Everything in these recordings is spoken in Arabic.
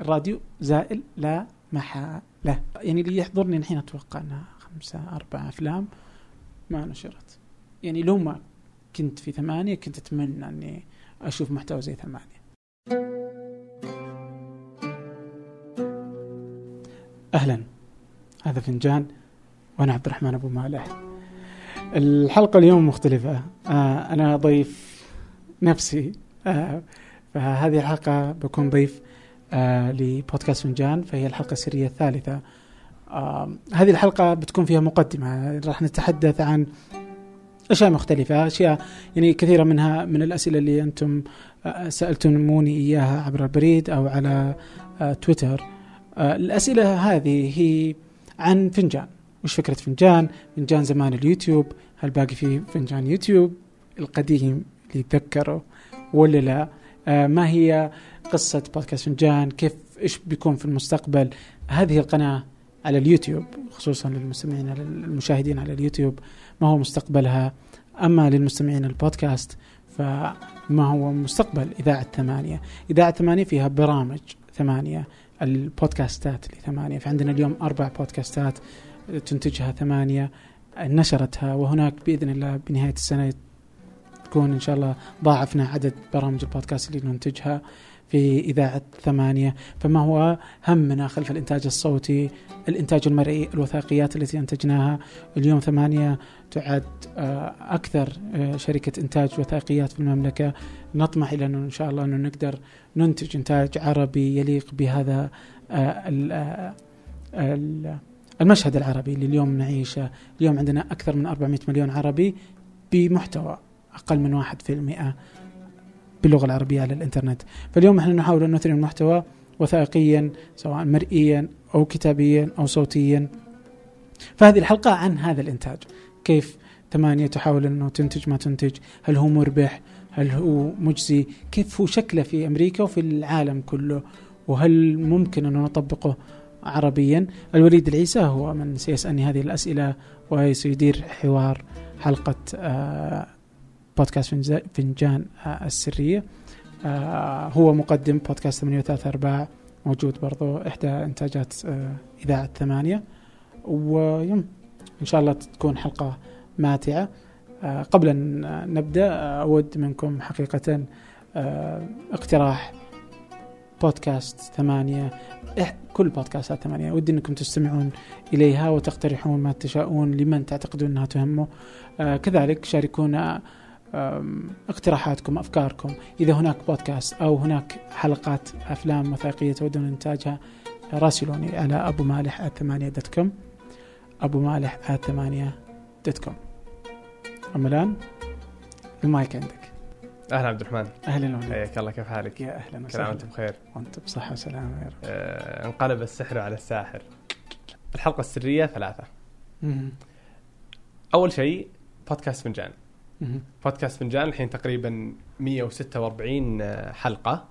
الراديو زائل لا محالة. يعني اللي يحضرني الحين أتوقع أنها خمسة أربع أفلام ما نشرت. يعني لو ما كنت في ثمانية كنت أتمنى أني أشوف محتوى زي ثمانية. أهلا. هذا فنجان وأنا عبد الرحمن أبو مالح. الحلقة اليوم مختلفة. آه أنا ضيف نفسي. آه فهذه الحلقة بكون ضيف آه لبودكاست فنجان فهي الحلقة السرية الثالثة. هذه الحلقة بتكون فيها مقدمة. راح نتحدث عن أشياء مختلفة أشياء يعني كثيرة منها من الأسئلة اللي أنتم آه سألتموني إياها عبر البريد أو على آه تويتر. الأسئلة هذه هي عن فنجان. وش فكرة فنجان؟ فنجان زمان اليوتيوب. هل باقي في فنجان يوتيوب؟ القديم اللي يتذكره ولا لا؟ ما هي قصة بودكاست فنجان؟ كيف إيش بيكون في المستقبل؟ هذه القناة على اليوتيوب خصوصا للمستمعين المشاهدين على اليوتيوب ما هو مستقبلها؟ أما للمستمعين البودكاست فما هو مستقبل إذاعة ثمانية؟ إذاعة ثمانية فيها برامج ثمانية البودكاستات لثمانية فعندنا اليوم أربع بودكاستات تنتجها ثمانية نشرتها وهناك بإذن الله بنهاية السنة تكون إن شاء الله ضاعفنا عدد برامج البودكاست اللي ننتجها في إذاعة ثمانية. فما هو همنا خلف الإنتاج الصوتي الإنتاج المرئي الوثائقيات التي أنتجناها. اليوم ثمانية تعد أكثر شركة إنتاج وثائقيات في المملكة. نطمح إلى أنه إن شاء الله أنه نقدر ننتج إنتاج عربي يليق بهذا المشهد العربي اللي اليوم نعيشه. اليوم عندنا أكثر من 400 مليون عربي بمحتوى. أقل من واحد في المئة باللغة العربية على الإنترنت. فاليوم إحنا نحاول أن نثري المحتوى وثائقيا سواء مرئيا أو كتابيا أو صوتيا. فهذه الحلقة عن هذا الإنتاج. كيف ثمانية تحاول أنه تنتج ما تنتج؟ هل هو مربح؟ هل هو مجزي؟ كيف هو شكله في أمريكا وفي العالم كله؟ وهل ممكن أنه نطبقه عربيا؟ الوليد العيسى هو من سيسألني هذه الأسئلة وسيدير حوار حلقة آه بودكاست فنجان السرية. هو مقدم بودكاست 8 3 أرباع موجود برضو إحدى إنتاجات إذاعة ثمانية. ويوم إن شاء الله تكون حلقة ماتعة. قبل أن نبدأ أود منكم حقيقة اقتراح بودكاست ثمانية كل بودكاستات ثمانية. ودي أنكم تستمعون إليها وتقترحون ما تشاءون لمن تعتقدون أنها تهمه. كذلك شاركونا اقتراحاتكم أفكاركم. إذا هناك بودكاست أو هناك حلقات أفلام وثائقية تودون إنتاجها راسلوني على ابو مالح ثمانية dot com ابو مالح ثمانية dot com أما الآن المايك عندك. أهلا عبد الرحمن. أهلا وسهلا. حياك الله كيف حالك؟ يا أهلا وسهلا. كل بخير. وانت بصحة وسلامة يا رب. آه انقلب السحر على الساحر. الحلقة السرية ثلاثة. مم. أول شيء بودكاست فنجان. بودكاست فنجان الحين تقريبا 146 حلقة.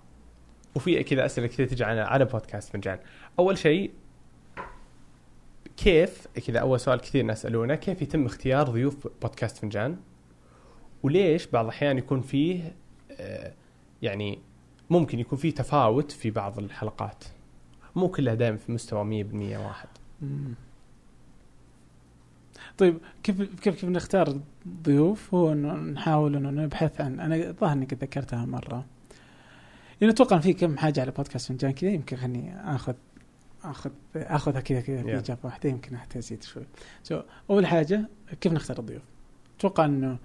وفي كذا أسئلة كثير تجي على على بودكاست فنجان. أول شيء كيف كذا أول سؤال كثير ناس يسألونه كيف يتم اختيار ضيوف بودكاست فنجان؟ وليش بعض الأحيان يكون فيه آه، يعني ممكن يكون فيه تفاوت في بعض الحلقات؟ مو كلها دائما في مستوى 100% واحد. طيب كيف كيف كيف نختار ضيوف هو انه نحاول إنه نبحث عن أنا الظاهر إني قد ذكرتها مرة لأنه أتوقع في كم حاجة على بودكاست فنجان كذا يمكن خليني آخذ آخذ آخذها كذا كذا في Yeah. اجابه واحدة يمكن حتى ازيد شوي. سو أول حاجة كيف نختار الضيوف؟ أتوقع إنه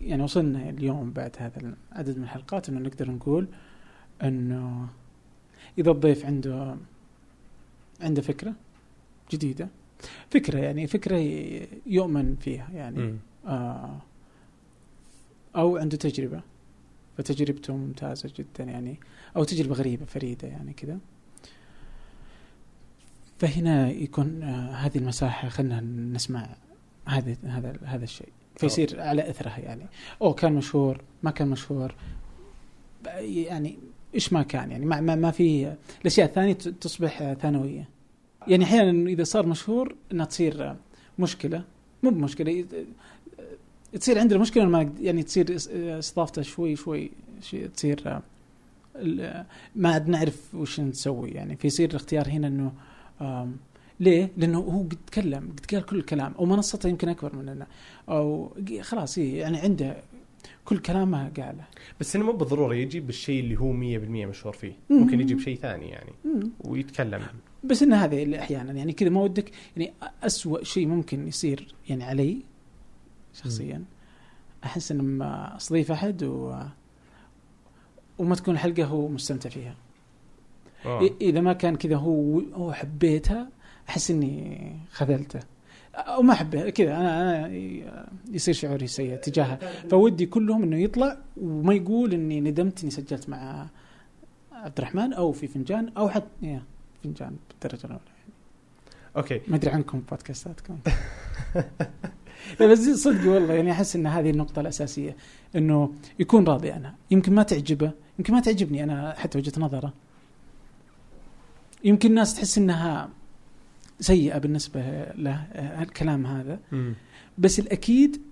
يعني وصلنا اليوم بعد هذا العدد من الحلقات إنه نقدر نقول إنه إذا الضيف عنده عنده فكرة جديدة فكرة يعني فكرة يؤمن فيها يعني. آه أو عنده تجربة فتجربته ممتازة جدا يعني أو تجربة غريبة فريدة يعني كذا فهنا يكون آه هذه المساحة خلينا نسمع هذا هذا هذا الشيء. فيصير على إثرها يعني. أو كان مشهور ما كان مشهور. يعني إيش ما كان يعني ما ما, ما في الاشياء الثانية تصبح ثانوية. يعني أحيانا إذا صار مشهور إنها تصير مشكلة مو بمشكلة تصير عندنا مشكلة ما يعني تصير إس- استضافته شوي شوي تصير ما عاد نعرف وش نسوي يعني فيصير الاختيار هنا إنه ليه؟ لأنه هو قد تكلم قد قال كل الكلام أو منصته يمكن أكبر مننا أو خلاص إيه يعني عنده كل كلامه قاله بس إنه مو بالضرورة يجيب بالشيء اللي هو 100% مشهور فيه مم. ممكن يجيب شيء ثاني يعني. ويتكلم بس إن هذا اللي أحيانا يعني كذا ما ودك يعني اسوء شيء ممكن يصير يعني علي شخصيا. أحس إن لما أستضيف أحد و وما تكون الحلقة هو مستمتع فيها. إ- إذا ما كان كذا هو هو حبيتها أحس إني خذلته. أو ما احبه كذا أنا أنا يصير شعوري سيء تجاهه فودي كلهم إنه يطلع وما يقول إني ندمت إني سجلت مع عبد الرحمن أو في فنجان أو حتى فنجان بالدرجة الأولى أوكي ما أدري عنكم بودكاستاتكم لا بس صدق والله يعني أحس إن هذه النقطة الأساسية إنه يكون راضي عنها، يمكن ما تعجبه، يمكن ما تعجبني أنا حتى وجهة نظره. يمكن الناس تحس إنها سيئة بالنسبة له آه، الكلام هذا،. بس الأكيد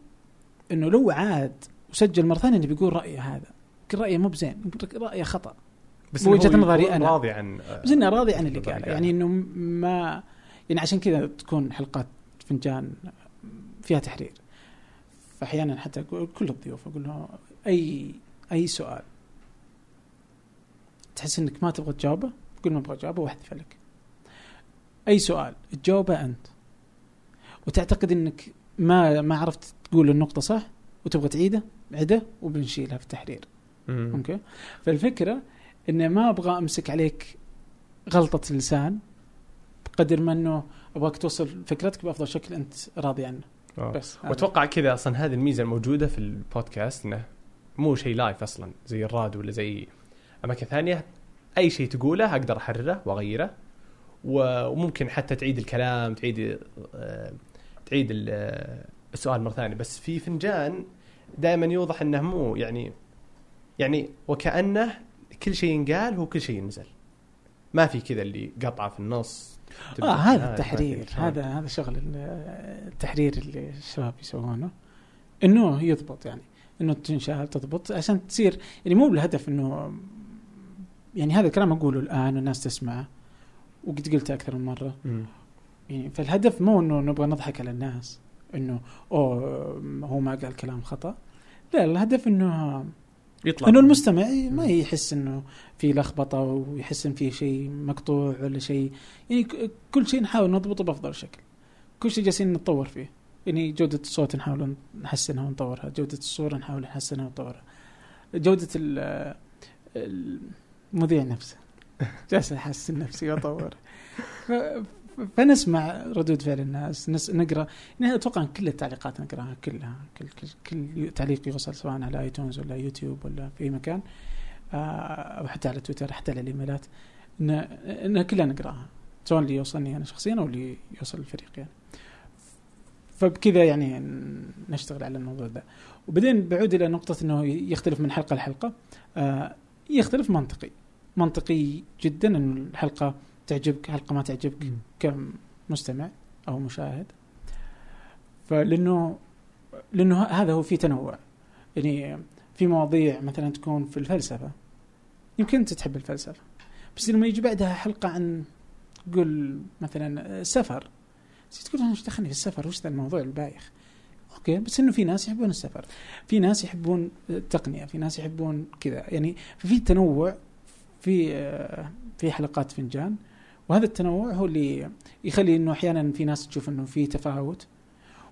إنه لو عاد وسجل مرة ثانية انه بيقول رأيه هذا، يمكن رأيه مو بزين، يمكن رأيه خطأ. بس هو نظري أنا. راضي عن بس إنه راضي عن اللي قاله. يعني إنه ما يعني عشان كذا تكون حلقات فنجان فيها تحرير. فأحيانا حتى كل الضيوف أقول له اي أي سؤال. تحس إنك ما تبغى تجاوبه؟ قول ما أبغى أجاوبه وأحذف لك. أي سؤال تجاوبه أنت. وتعتقد إنك ما ما عرفت تقول النقطة صح وتبغى تعيده عده وبنشيلها في التحرير. okay؟ فالفكرة إني ما أبغى أمسك عليك غلطة لسان بقدر ما إنه أبغاك توصل فكرتك بأفضل شكل أنت راضي عنه آه. بس. وأتوقع كذا أصلا هذه الميزة الموجودة في البودكاست إنه مو شيء live أصلا زي الراديو ولا زي أماكن ثانية أي شيء تقوله أقدر أحرره وأغيره وممكن حتى تعيد الكلام تعيد آه، تعيد آه، السؤال مرة ثانية بس في فنجان دائما يوضح إنه مو يعني يعني وكأنه كل شيء ينقال هو كل شيء ينزل. ما في كذا اللي قطعة في النص. آه هذا التحرير. هذا هذا شغل ال- التحرير اللي الشباب يسوونه. إنه يضبط يعني. إنه تنشال تضبط عشان تصير يعني مو بالهدف إنه يعني هذا الكلام أقوله الآن والناس تسمعه. وقد قلته أكثر من مرة. مم. يعني فالهدف مو إنه نبغى نضحك على الناس. إنه أوه هو ما قال كلام خطأ. لا الهدف إنه يطلع. إنه المستمع ما. يحس إنه في لخبطة ويحس إن في شيء مقطوع ولا شيء. يعني كل شيء نحاول نضبطه بأفضل شكل. كل شيء جالسين نتطور فيه. يعني جودة الصوت نحاول نحسنها ونطورها. جودة الصورة نحاول نحسنها ونطورها. جودة ال- المذيع نفسه. جالس احسن نفسي واطور فنسمع ردود فعل الناس نس نقرأ. يعني أتوقع كل التعليقات نقرأها كلها كل كل, كل تعليق يوصل سواء على iTunes ولا يوتيوب ولا في أي مكان آه، أو حتى على تويتر حتى على الإيميلات. ان إن كلها نقرأها سواء اللي يوصلني أنا شخصيا أو اللي يوصل الفريق يعني. فبكذا يعني نشتغل على الموضوع ذا وبعدين بعود إلى نقطة إنه يختلف من حلقة لحلقة. آه، يختلف منطقي. منطقي جدا إنه الحلقة تعجبك حلقة ما تعجبك مم. كمستمع أو مشاهد. فلأنه لأنه هذا هو في تنوع. يعني في مواضيع مثلا تكون في الفلسفة. يمكن أنت تحب الفلسفة. بس لما يجي بعدها حلقة عن قول مثلا سفر تقول أنا إيش دخلني في السفر؟ وش ذا الموضوع البايخ؟ okay بس إنه في ناس يحبون السفر. في ناس يحبون التقنية. في ناس يحبون كذا. يعني ففي تنوع في في حلقات فنجان. وهذا التنوع هو اللي يخلي إنه أحيانا في ناس تشوف إنه في تفاوت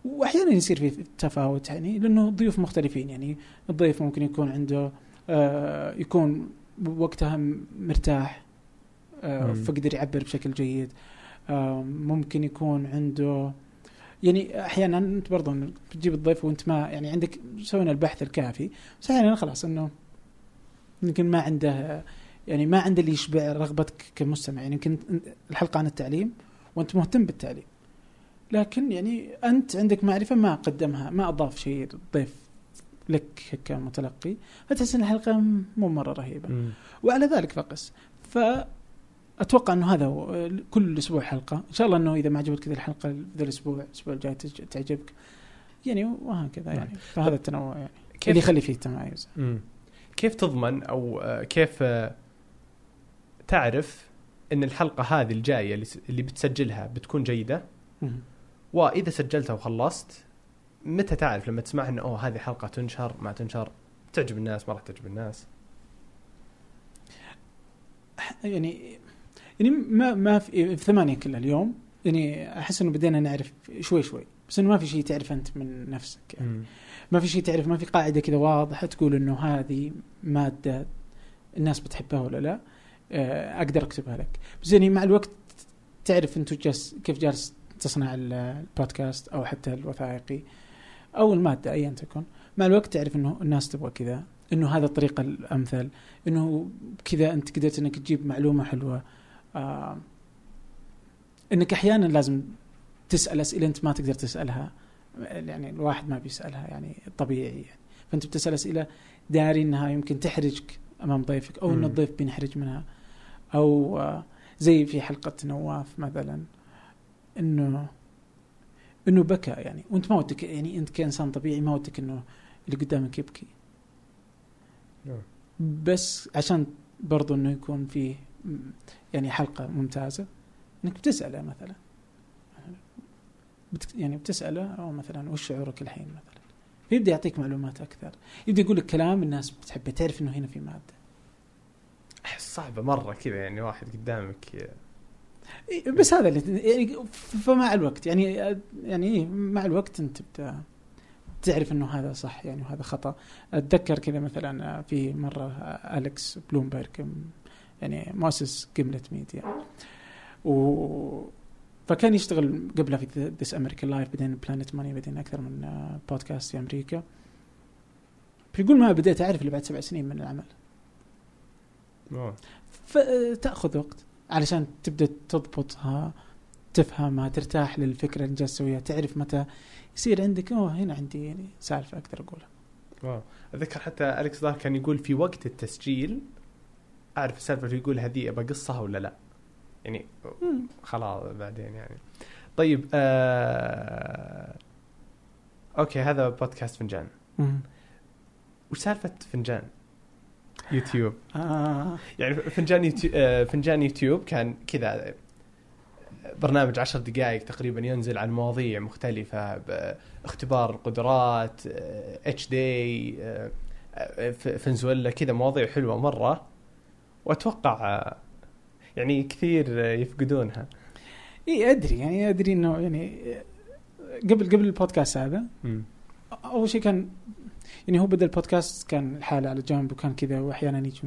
واحيانا يصير في تفاوت يعني لأنه ضيوف مختلفين يعني الضيف ممكن يكون عنده آه، يكون وقتها مرتاح آه،. فقدر يعبر بشكل جيد آه، ممكن يكون عنده يعني أحيانا أنت برضه تجيب الضيف وأنت ما يعني عندك سوينا البحث الكافي بس أحيانا خلاص إنه يمكن ما عنده يعني ما عنده اللي يشبع رغبتك كمستمع. يعني يمكن الحلقة عن التعليم وأنت مهتم بالتعليم. لكن يعني أنت عندك معرفة ما قدمها ما أضاف شيء الضيف لك كمتلقي فتحس إن الحلقة مو مرة رهيبة. مم. وعلى ذلك فقس. فأتوقع إنه هذا هو كل أسبوع حلقة. إن شاء الله إنه إذا ما عجبتك الحلقة ذا الأسبوع الأسبوع الجاي تعجبك. يعني وهكذا يعني. فهذا التنوع يعني. كيف اللي يخلي فيه تمايز. كيف تضمن أو آه، كيف آه، تعرف إن الحلقة هذه الجاية اللي بتسجلها بتكون جيدة. وإذا سجلتها وخلصت متى تعرف لما تسمع انه أوه هذه حلقة تنشر ما تنشر تعجب الناس ما راح تعجب الناس؟ يعني يعني ما ما في, في ثمانية كلها اليوم يعني أحس إنه بدينا نعرف شوي شوي بس إنه ما في شيء تعرف أنت من نفسك يعني. ما في شيء تعرف ما في قاعدة كذا واضحة تقول إنه هذه مادة الناس بتحبها ولا لا. آه، أقدر أكتبها لك. بس يعني مع الوقت تعرف انت جالس كيف جالس تصنع ال- البودكاست أو حتى الوثائقي أو المادة ايا تكن. مع الوقت تعرف إنه الناس تبغى كذا إنه هذا الطريقة الأمثل إنه كذا أنت قدرت إنك تجيب معلومة حلوة. آه إنك أحيانا لازم تسأل أسئلة أنت ما تقدر تسألها. يعني الواحد ما بيسألها يعني طبيعي يعني. فأنت بتسأل أسئلة داري إنها يمكن تحرجك أمام ضيفك أو إن. الضيف بينحرج منها. أو زي في حلقة نواف مثلا إنه إنه بكى يعني. وأنت ما ودك يعني أنت كإنسان طبيعي ما ودك إنه اللي قدامك يبكي. نعم. بس عشان برضو إنه يكون فيه م- يعني حلقة ممتازة إنك بتسأله مثلا. بت يعني بتسأله أو مثلا وش شعورك الحين مثلا. يبدأ يعطيك معلومات أكثر. يبدأ يقول لك كلام الناس بتحبه تعرف إنه هنا في مادة. أحس صعبة مرة كذا يعني واحد قدامك بس هذا اللي يعني فمع الوقت يعني يعني مع الوقت أنت بت تعرف إنه هذا صح يعني وهذا خطأ. أتذكر كذا مثلا في مرة أليكس بلومبرج يعني مؤسس Gimlet Media. و فكان يشتغل قبلها في This American Life بعدين Planet Money بعدين أكثر من آه، بودكاست في أمريكا. فيقول ما بديت أعرف اللي بعد سبع سنين من العمل. فتاخذ وقت علشان تبدأ تضبطها تفهمها ترتاح للفكرة اللي جالس تسويها تعرف متى يصير عندك. أوه هنا عندي يعني سالفة أقدر أقولها. واو أتذكر حتى أليكس ظاهر كان يقول في وقت التسجيل أعرف السالفة اللي يقول هذه ابى قصها ولا لا. يعني خلاص بعدين يعني. طيب آه... okay هذا بودكاست فنجان. وش سالفة فنجان؟ يوتيوب. آه. يعني فنجان يوتيوب آه، فنجان يوتيوب كان كذا برنامج عشر دقائق تقريبا ينزل عن مواضيع مختلفة اختبار القدرات HD فنزويلا كذا مواضيع حلوة مرة. وأتوقع آه، يعني كثير آه، يفقدونها. إي أدري يعني أدري إنه يعني قبل قبل البودكاست هذا أول شيء كان يعني هو بدأ البودكاست كان الحالة على جنب وكان كذا وأحيانا يجي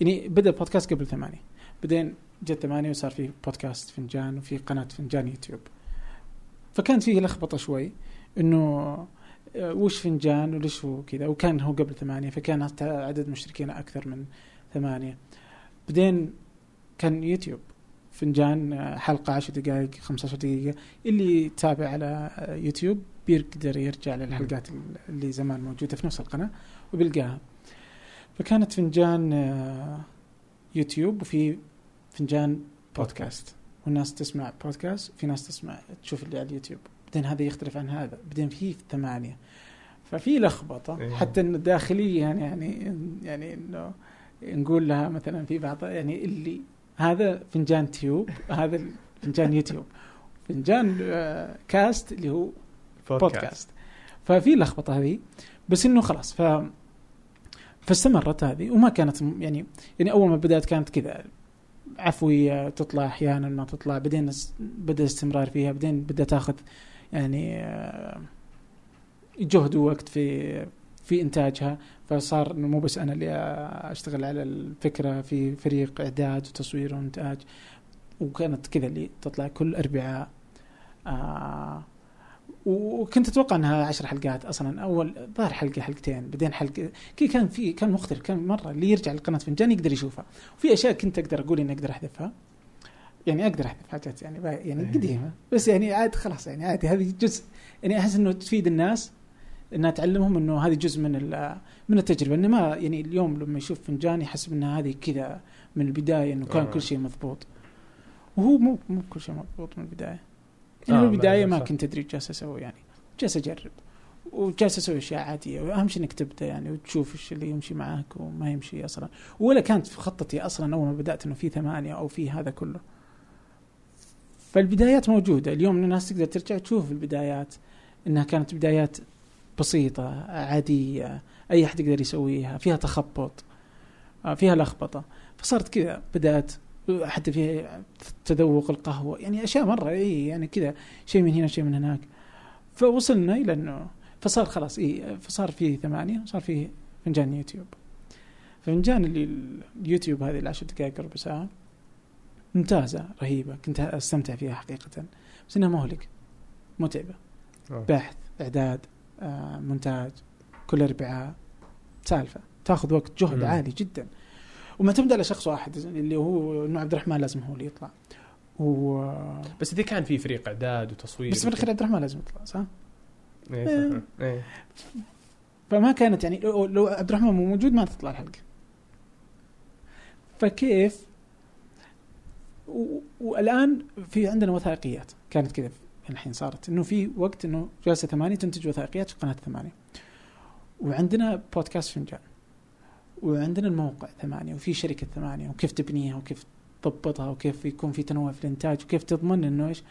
يعني بدأ البودكاست قبل ثمانية. بعدين جت ثمانية وصار في بودكاست فنجان وفي قناة فنجان يوتيوب. فكان فيه لخبطة شوي إنه آه، وش فنجان وليش هو كذا؟ وكان هو قبل ثمانية فكان عدد مشتركين أكثر من ثمانية. بعدين كان يوتيوب. فنجان آه، حلقة 10 دقائق 15 دقيقة. اللي يتابع على آه، يوتيوب بيقدر يرجع للحلقات اللي زمان موجودة في نفس القناة وبيلقاها. فكانت فنجان آه، يوتيوب وفي فنجان بودكاست. والناس تسمع بودكاست وفي ناس تسمع تشوف اللي على اليوتيوب. بعدين هذا يختلف عن هذا. بعدين في ثمانية. ففي لخبطة. إيه. حتى إنه داخليا يعني يعني إنه نقول لها مثلا في بعض يعني اللي هذا فنجان تيوب هذا فنجان يوتيوب. فنجان آه، كاست اللي هو بودكاست. ففي لخبطه هذه بس إنه خلاص ف فاستمرت هذه وما كانت يعني يعني أول ما بدأت كانت كذا عفوية تطلع أحيانا ما تطلع بعدين بدأ استمرار فيها بعدين بدا تاخذ يعني آه، جهد ووقت في في إنتاجها فصار إنه مو بس أنا اللي أشتغل على الفكرة في فريق إعداد وتصوير وإنتاج وكانت كذا اللي تطلع كل أربعاء آه وكنت أتوقع أنها عشر حلقات أصلا أول ظهر حلقة حلقتين بعدين حلقه كي كان في كان مختلف كان مرة اللي يرجع لقناة فنجان يقدر يشوفها. وفي أشياء كنت أقدر أقول إني أقدر أحذفها. يعني أقدر أحذف حاجات يعني يعني إيه. قديمة. بس يعني عاد خلاص يعني عادي هذه جزء يعني أحس إنه تفيد الناس إنها تعلمهم إنه هذه جزء من من التجربة. إنه ما يعني اليوم لما يشوف فنجان يحسب ان هذه كذا من البداية إنه كان آه. كل شيء مضبوط. وهو مو مو كل شيء مضبوط من البداية. يعني آه، من البداية ما-. كنت أدري إيش جالس أسوي يعني. جالس أجرب. وجالس أسوي أشياء عادية. وأهم شيء إنك تبدأ يعني وتشوف إيش اللي يمشي معك وما يمشي أصلا. ولا كانت في خطتي أصلا أول ما بدأت إنه في ثمانية أو في هذا كله. فالبدايات موجودة. اليوم الناس تقدر ترجع تشوف البدايات. إنها كانت بدايات بسيطة عادية. أي أحد يقدر يسويها. فيها تخبط. آه، فيها لخبطة. فصارت كذا. بدأت حتى في تذوق القهوة. يعني أشياء مرة اي يعني كذا شيء من هنا شيء من هناك. فوصلنا إلى إنه فصار خلاص اي فصار في ثمانية صار في فنجان يوتيوب. فنجان اللي اليوتيوب هذه العشر دقائق ربع ساعة ممتازة رهيبة. كنت أستمتع فيها حقيقة. بس إنها مهلك متعبة. أوه. بحث إعداد آه، مونتاج كل اربعاء سالفة. تاخذ وقت جهد مم. عالي جدا. ومعتمد على شخص واحد اللي هو إنه عبد الرحمن لازم هو اللي يطلع. و بس إذا كان في فريق إعداد وتصوير بس في الأخير عبد الرحمن لازم يطلع صح؟ إيه صح. إيه. فما كانت يعني لو لو عبد الرحمن مو موجود ما تطلع الحلقة. فكيف؟ و... والآن في عندنا وثائقيات كانت كذا الحين صارت إنه في وقت إنه جلسة ثمانية تنتج وثائقيات في قناة ثمانية. وعندنا بودكاست فنجان وعندنا الموقع ثمانية وفي شركة ثمانية وكيف تبنيها وكيف تضبطها وكيف يكون في تنوع في الإنتاج وكيف تضمن إنه إيش؟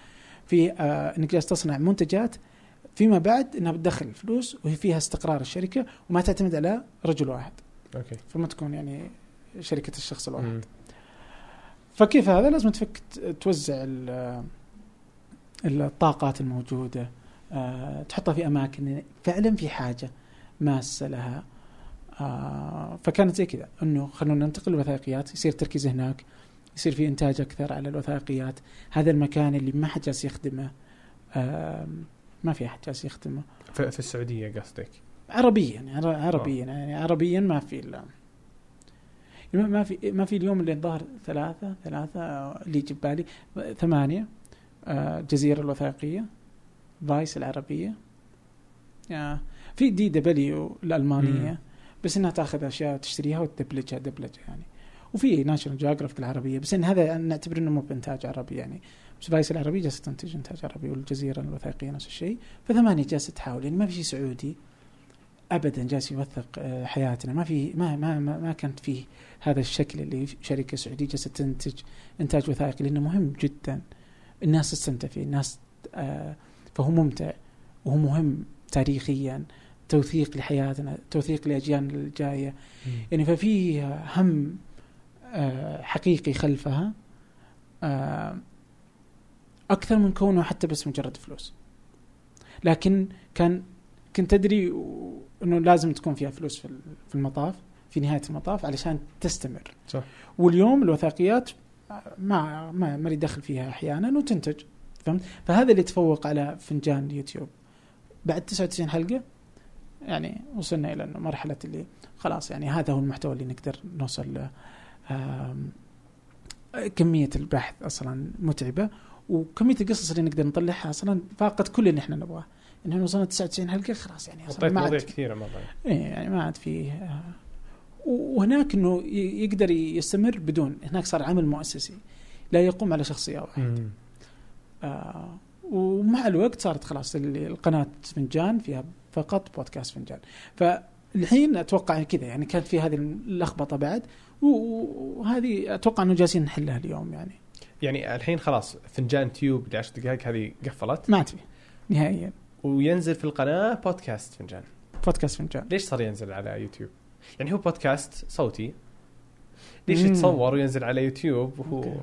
في آه إنك جالس تصنع منتجات فيما بعد إنها بتدخل فلوس وهي فيها استقرار الشركة وما تعتمد على رجل واحد. أوكي. فما تكون يعني شركة الشخص الواحد. مم. فكيف هذا؟ لازم تفك توزع ال- الطاقات الموجودة آه، تحطها في أماكن فعلا في حاجة ماسة لها. آه، فكانت زي كذا. إنه خلونا ننتقل للوثائقيات. يصير التركيز هناك يصير في إنتاج أكثر على الوثائقيات. هذا المكان اللي ما حد جالس يخدمه. آه، ما في أحد جالس يخدمه. في في السعودية قصدك؟ عربيا يعني عر- عربيا. يعني عربيا ما في الا ما في ما في اليوم اللي الظاهر ثلاثة ثلاثة اللي يجي بالي ثمانية آه، جزيرة الوثائقية Vice العربية. آه، في DW الألمانية. مم. بس إنها تأخذ أشياء تشتريها وتدبلجها دبلجه يعني. وفي National Geographic العربية بس إن هذا نعتبر إنه مو بإنتاج عربي يعني. بس Vice العربية جالسة تنتج إنتاج عربي والجزيرة الوثائقية نفس الشيء. فثمانية جالسة تحاول يعني ما في شيء سعودي ابدا جالس يوثق آه، حياتنا. ما في ما ما ما, ما كانت فيه هذا الشكل اللي شركة سعودية جالسة تنتج إنتاج وثائقي لأنه مهم جدا. الناس تستمتع فيه الناس آه، فهو ممتع وهو مهم تاريخيا. توثيق لحياتنا توثيق لاجيالنا الجاية. يعني ففي هم آه، حقيقي خلفها آه، أكثر من كونه حتى بس مجرد فلوس. لكن كان كنت أدري و- إنه لازم تكون فيها فلوس في ال- في المطاف في نهاية المطاف علشان تستمر. صح. واليوم الوثائقيات ما ما ما لي دخل فيها أحيانا وتنتج فهمت؟ فهذا اللي تفوق على فنجان اليوتيوب بعد 99 حلقة يعني وصلنا إلى مرحلة اللي خلاص يعني هذا هو المحتوى اللي نقدر نوصل له كمية البحث أصلا متعبة وكمية القصص اللي نقدر نطلعها أصلا فاقت كل اللي إحنا نبغاه. يعني وصلنا 99 حلقة خلاص يعني أصلا ما عاد كثيرة مره إيه يعني ما عاد فيه آه، وهناك إنه يقدر يستمر بدون هناك صار عمل مؤسسي لا يقوم على شخصية واحدة. آه ومع الوقت صارت خلاص ال- القناة فنجان فيها فقط بودكاست فنجان. فالحين أتوقع كذا يعني كانت في هذه اللخبطة بعد وهذه أتوقع إنه جالسين نحلها اليوم يعني. يعني الحين خلاص فنجان تيوب ل 10 دقائق هذه قفلت. ما في نهائيا. وينزل في القناة بودكاست فنجان. بودكاست فنجان. ليش صار ينزل على يوتيوب؟ يعني هو بودكاست صوتي. ليش مم. يتصور وينزل على يوتيوب؟ وهو okay.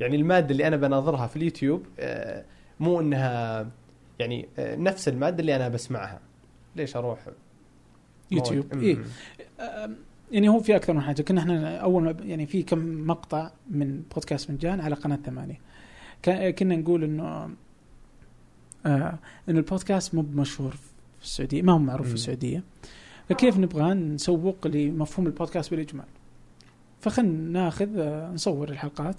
يعني المادة اللي أنا بناظرها في اليوتيوب آه، مو إنها يعني آه، نفس المادة اللي أنا بسمعها. ليش أروح؟ يوتيوب. إيه. آم، يعني هو في أكثر من حاجة. كنا إحنا أول ما يعني في كم مقطع من بودكاست فنجان على قناة ثمانية. كا- كنا نقول إنه آه انه البودكاست مو مشهور في السعودية ما هو معروف في. السعودية. فكيف نبغى نسوق لمفهوم البودكاست بالإجمال؟ فخلنا ناخذ آه، نصور الحلقات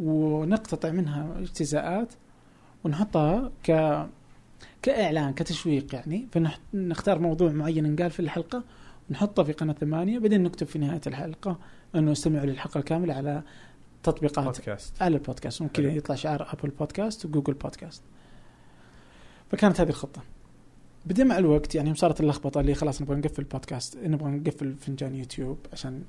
ونقتطع منها اجتزاءات ونحطها ك كإعلان كتشويق يعني. فنختار موضوع معين نقال في الحلقة ونحطه في قناة ثمانية بعدين نكتب في نهاية الحلقة أنه استمعوا للحلقة الكاملة على تطبيقات بودكاست على البودكاست. ممكن حلو. يطلع شعار ابل بودكاست وجوجل بودكاست فكانت هذه الخطة. بعدين مع الوقت يعني صارت اللخبطة اللي خلاص نبغى نقفل بودكاست نبغى نقفل فنجان يوتيوب عشان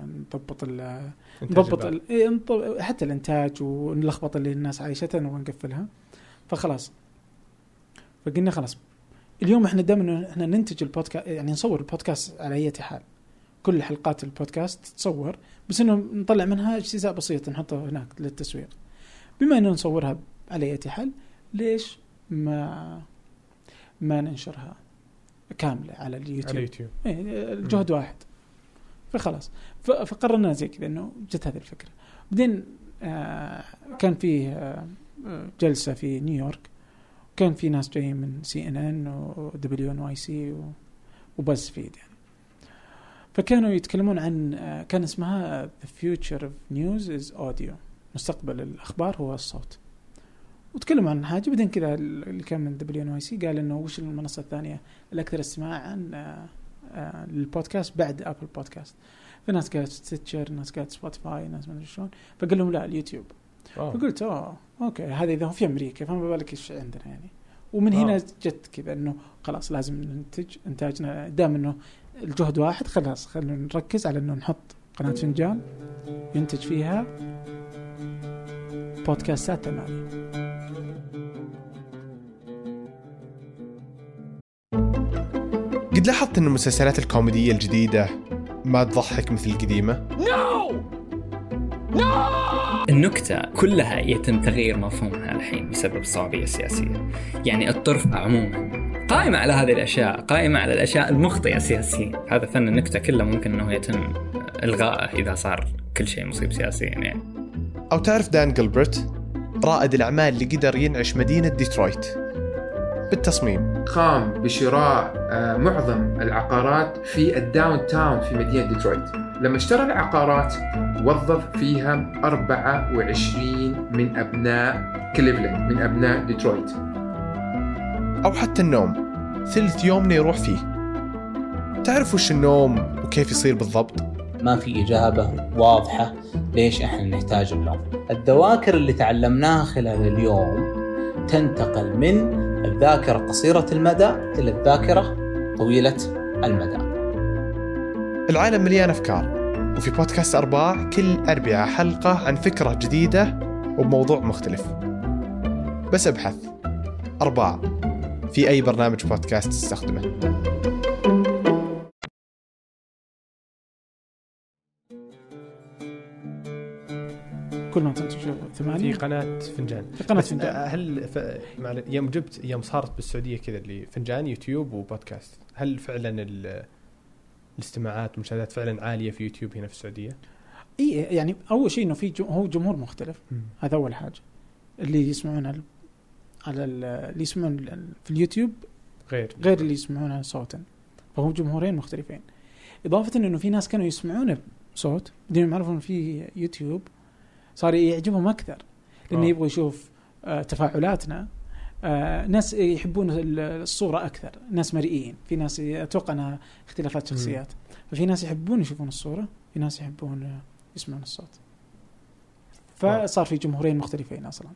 نضبط ال نضبط. ال- إيه، حتى الإنتاج واللخبطه اللي الناس عايشتها نبغى نقفلها فخلاص. فقلنا خلاص. اليوم إحنا دائما إحنا ننتج البودكاست يعني نصور البودكاست على أي حال. كل حلقات البودكاست تتصور بس إنه نطلع منها أجزاء بسيطة نحطها هناك للتسويق بما إنه نصورها على أي حال ليش ما ما ننشرها كاملة على اليوتيوب؟ على يوتيوب إيه الجهد واحد. فخلاص. فقررنا زي كذا إنه جت هذه الفكرة. بعدين آه كان فيه آه جلسة في نيويورك. كان في ناس جايين من سي إن إن ودبليو إن واي سي وبز فيد يعني. فكانوا يتكلمون عن آه كان اسمها The Future of News is Audio. مستقبل الأخبار هو الصوت. وتكلموا عن حاجة. بعدين كذا اللي كان من WNYC قال إنه وش المنصة الثانية؟ الأكثر استماعا للبودكاست بعد Apple Podcast في ناس قالت Stitcher ناس قالت Spotify ناس ما أدري شلون. فقال لهم لا اليوتيوب. أوه. فقلت أوه okay هذا إذا هو في أمريكا فما بالك إيش عندنا يعني. ومن آه. هنا جت كذا إنه خلاص لازم ننتج إنتاجنا دام إنه الجهد واحد خلاص خلينا نركز على إنه نحط قناة فنجان ينتج فيها بودكاستات ثمانية قد لاحظت إن المسلسلات الكوميدية الجديدة ما تضحك مثل القديمة؟ النكتة كلها يتم تغيير مفهومها الحين بسبب الصعوبية السياسية يعني الطرف عموما قائمة على هذه الأشياء قائمة على الأشياء المخطئة سياسيا. هذا فن النكتة كله ممكن أنه يتم إلغائه إذا صار كل شيء مصيب سياسيا يعني. أو تعرف دان جلبرت رائد الأعمال اللي قدر ينعش مدينة ديترويت. بالتصميم. قام بشراء آه، معظم العقارات في ال downtown في مدينة ديترويت. لما اشترى العقارات وظف فيها 24 من أبناء كليفلاند من أبناء ديترويت. أو حتى النوم. ثلث يومنا يروح فيه. تعرف وش النوم وكيف يصير بالضبط؟ ما في إجابة واضحة ليش إحنا نحتاج النوم. الذواكر اللي تعلمناها خلال اليوم تنتقل من الذاكرة قصيرة المدى إلى الذاكرة طويلة المدى. العالم مليان أفكار وفي بودكاست ارباع كل اربعاء حلقة عن فكرة جديدة وبموضوع مختلف. بس أبحث. ارباع في أي برنامج بودكاست تستخدمه. كل ما تنتج في ثمانية؟ قناة فنجان. في قناة بس فنجان. هل ف... يوم جبت يوم صارت بالسعودية كذا اللي فنجان يوتيوب وبودكاست. هل فعلا ال... الاستماعات والمشاهدات فعلا عالية في يوتيوب هنا في السعودية؟ إي يعني أول شيء إنه في جو هو جمهور مختلف. هذا أول حاجة. اللي يسمعون على على ال- اللي يسمعون في اليوتيوب غير. غير اللي يسمعونه صوتا. فهو جمهورين مختلفين. إضافة إنه في ناس كانوا يسمعونه بصوت بعدين يعرفون في يوتيوب. صار يعجبهم أكثر. لأنه آه. يبغى يشوف آه تفاعلاتنا. آه ناس يحبون ال- الصورة أكثر. ناس مرئيين. في ناس أتوقع أنها اختلافات شخصيات. ففي ناس يحبون يشوفون الصورة. في ناس يحبون يسمعون الصوت. فصار في جمهورين مختلفين أصلا.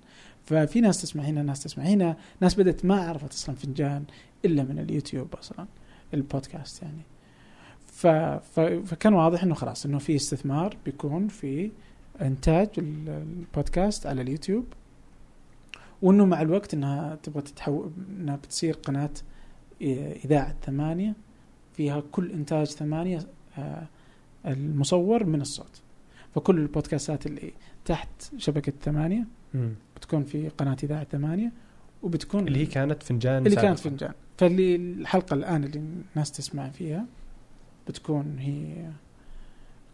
ففي ناس تسمع هنا ناس تسمع هنا. ناس بدأت ما عرفت أصلا فنجان إلا من اليوتيوب أصلا البودكاست يعني. ف... ف... فكان واضح إنه خلاص إنه في استثمار بيكون في إنتاج ال- البودكاست على اليوتيوب وإنه مع الوقت إنها تبغى تتحول إنها بتصير قناة إذاعة ثمانية فيها كل إنتاج ثمانية آه، المصور من الصوت فكل البودكاستات اللي تحت شبكة ثمانية. بتكون في قناة إذاعة ثمانية وبتكون اللي هي كانت فنجان اللي سابقاً. كانت فنجان فاللي الحلقة الآن اللي الناس تسمع فيها بتكون هي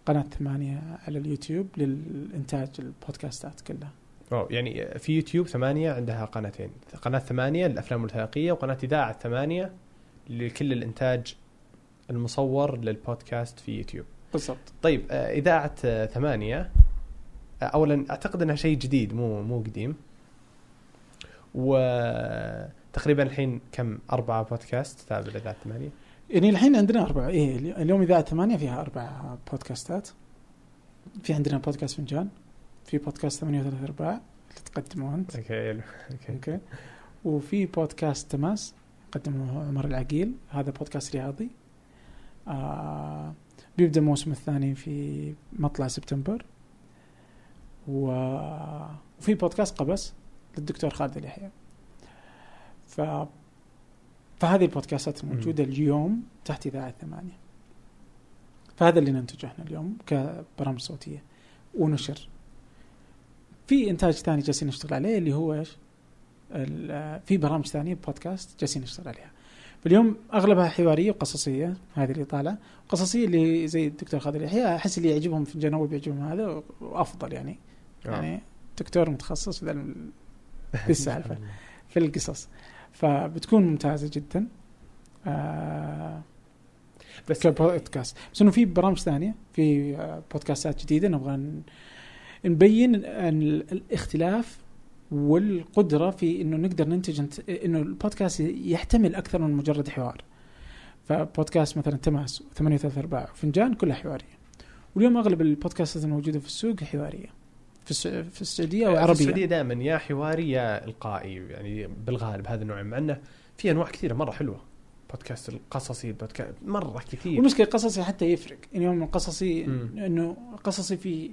قناة ثمانية على اليوتيوب للإنتاج البودكاستات كلها. أوه يعني في يوتيوب ثمانية عندها قناتين. قناة ثمانية للأفلام الوثائقية وقناة إذاعة ثمانية لكل الإنتاج المصور للبودكاست في يوتيوب. بالضبط. طيب آه، إذاعة آه، ثمانية آه، أولا أعتقد أنها شيء جديد مو مو قديم. وتقريبا الحين كم؟ أربعة بودكاست تابع لإذاعة ثمانية. يعني الحين عندنا أربعة. إيه اليوم إذاعة ثمانية فيها أربع بودكاستات. في عندنا بودكاست فنجان في بودكاست ثمانية وثلاثة أرباع اللي تقدمه أنت. okay. okay. okay. وفي بودكاست تماس قدمه عمر العقيل. هذا بودكاست رياضي. آه بيبدأ الموسم الثاني في مطلع سبتمبر. و... وفي بودكاست قبس للدكتور خالد اليحيى. ف فهذه البودكاستات الموجودة اليوم تحت إذاعة ثمانية. فهذا اللي ننتجه إحنا اليوم كبرامج صوتية. ونشر. في إنتاج ثاني جالسين نشتغل عليه اللي هو إيش؟ في برامج ثانية بودكاست جالسين نشتغل عليها. فاليوم أغلبها حوارية وقصصية هذه اللي طالعة. قصصية اللي زي الدكتور خالد يحيى أحس اللي يعجبهم في الجنوب بيعجبهم هذا وأفضل يعني. آه. يعني دكتور متخصص في ذا ال- في السالفة في القصص. فبتكون ممتازة جدا. آه بس كبودكاست بس إنه في برامج ثانية في آه، بودكاستات جديدة نبغى نبين الاختلاف والقدرة في إنه نقدر ننتج إنه البودكاست يحتمل أكثر من مجرد حوار. فبودكاست مثلا تماس ثمانية وثلاث أرباع وفنجان كلها حوارية. واليوم أغلب البودكاستات الموجودة في السوق حوارية. في في السعودية في وعربية. السعودية دائما يا حواري يا إلقائي يعني بالغالب هذا النوع مع إنه في أنواع كثيرة مرة حلوة. بودكاست القصصي البودكاست مرة كثير. والمشكلة القصصي حتى يفرق. يعني يوم القصصي. إنه قصصي في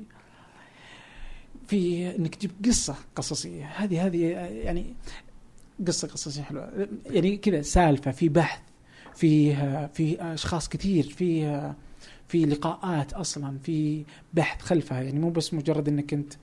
في إنك تجيب قصة قصصية. هذه هذه يعني قصة قصصية حلوة. يعني كذا سالفة في بحث فيها في أشخاص كثير فيها في لقاءات أصلا في بحث خلفها. يعني مو بس مجرد إنك أنت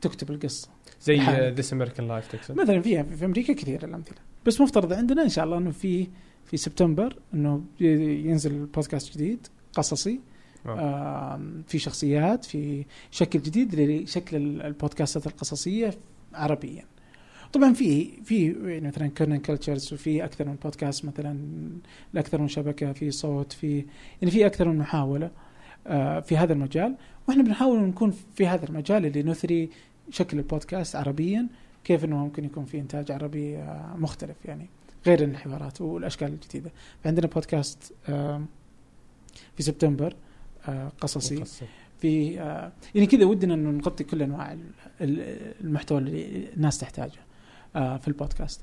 تكتب القصة. زي. This American Life تقصد؟ مثلا فيها في أمريكا كثير الأمثلة. بس مفترض عندنا إن شاء الله إنه في في سبتمبر إنه ينزل بودكاست جديد قصصي. آه. في شخصيات في شكل جديد لشكل ال- البودكاستات القصصية عربيا. طبعا في في يعني مثلا Kerning Cultures وفي أكثر من بودكاست مثلا لأكثر من شبكة في صوت في يعني في أكثر من محاولة آه، في هذا المجال. وإحنا بنحاول نكون في هذا المجال اللي نثري شكل البودكاست عربيا كيف إنه ممكن يكون في إنتاج عربي آه، مختلف يعني غير الحوارات والأشكال الجديدة. فعندنا بودكاست آم، في سبتمبر آه، قصصي. مقصر. في آه، يعني كذا ودنا إنه نغطي كل أنواع ال- ال- المحتوى اللي الناس تحتاجه. آه، في البودكاست.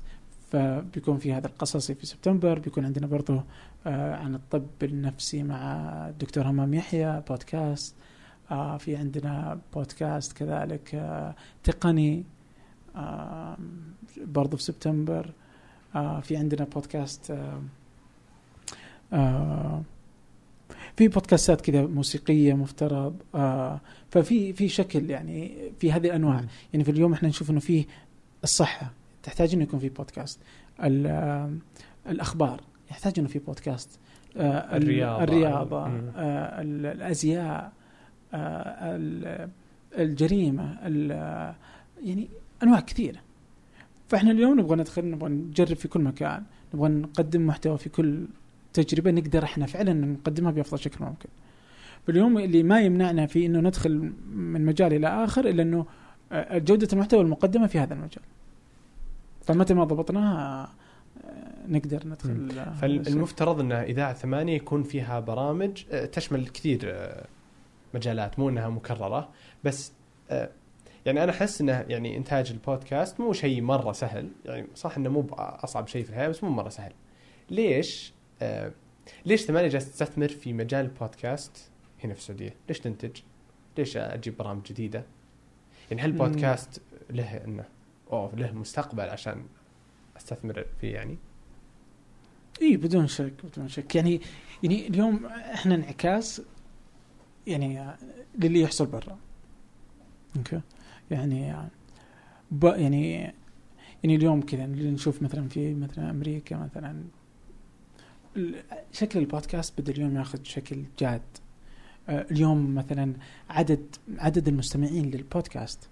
فبيكون في هذا القصصي في سبتمبر. بيكون عندنا برضه آه، عن الطب النفسي مع الدكتور همام يحيى بودكاست. آه، في عندنا بودكاست كذلك آه، تقني آه، برضه في سبتمبر. آه، في عندنا بودكاست آه، آه، في بودكاستات كذا موسيقية مفترض. آه ففي في شكل يعني في هذه الأنواع. يعني في اليوم إحنا نشوف إنه في الصحة. تحتاج إنه يكون في بودكاست ال- الأخبار يحتاج إنه في بودكاست آه. الرياضة مم. آه ال- الأزياء آه ال- الجريمة ال- يعني أنواع كثيرة فإحنا اليوم نبغى ندخل نبغى نجرب في كل مكان نبغى نقدم محتوى في كل تجربة نقدر إحنا فعلا نقدمها بأفضل شكل ممكن. فاليوم اللي ما يمنعنا في إنه ندخل من مجال إلى آخر إلا إنه جودة المحتوى المقدمة في هذا المجال. فمتى ما ضبطناها آه، نقدر ندخل آه، فالمفترض إن إذاعة ثمانية يكون فيها برامج آه، تشمل كثير مجالات مو إنها مكررة بس يعني أنا أحس إنه يعني إنتاج البودكاست مو شيء مرة سهل يعني صح إنه مو أصعب شيء في الحياة بس مو مرة سهل. ليش ليش ثمانية جالس تستثمر في مجال البودكاست هنا في السعودية؟ ليش تنتج؟ ليش أجيب برامج جديدة؟ يعني هل. البودكاست له إنه اوه له مستقبل عشان أستثمر فيه يعني. اي بدون شك بدون شك. يعني يعني اليوم إحنا انعكاس يعني للي يحصل برا. أوكي؟ يعني يعني يعني اليوم كذا نشوف مثلا في مثلا أمريكا مثلا شكل البودكاست بدا اليوم ياخذ شكل جاد. آه، اليوم مثلا عدد عدد المستمعين للبودكاست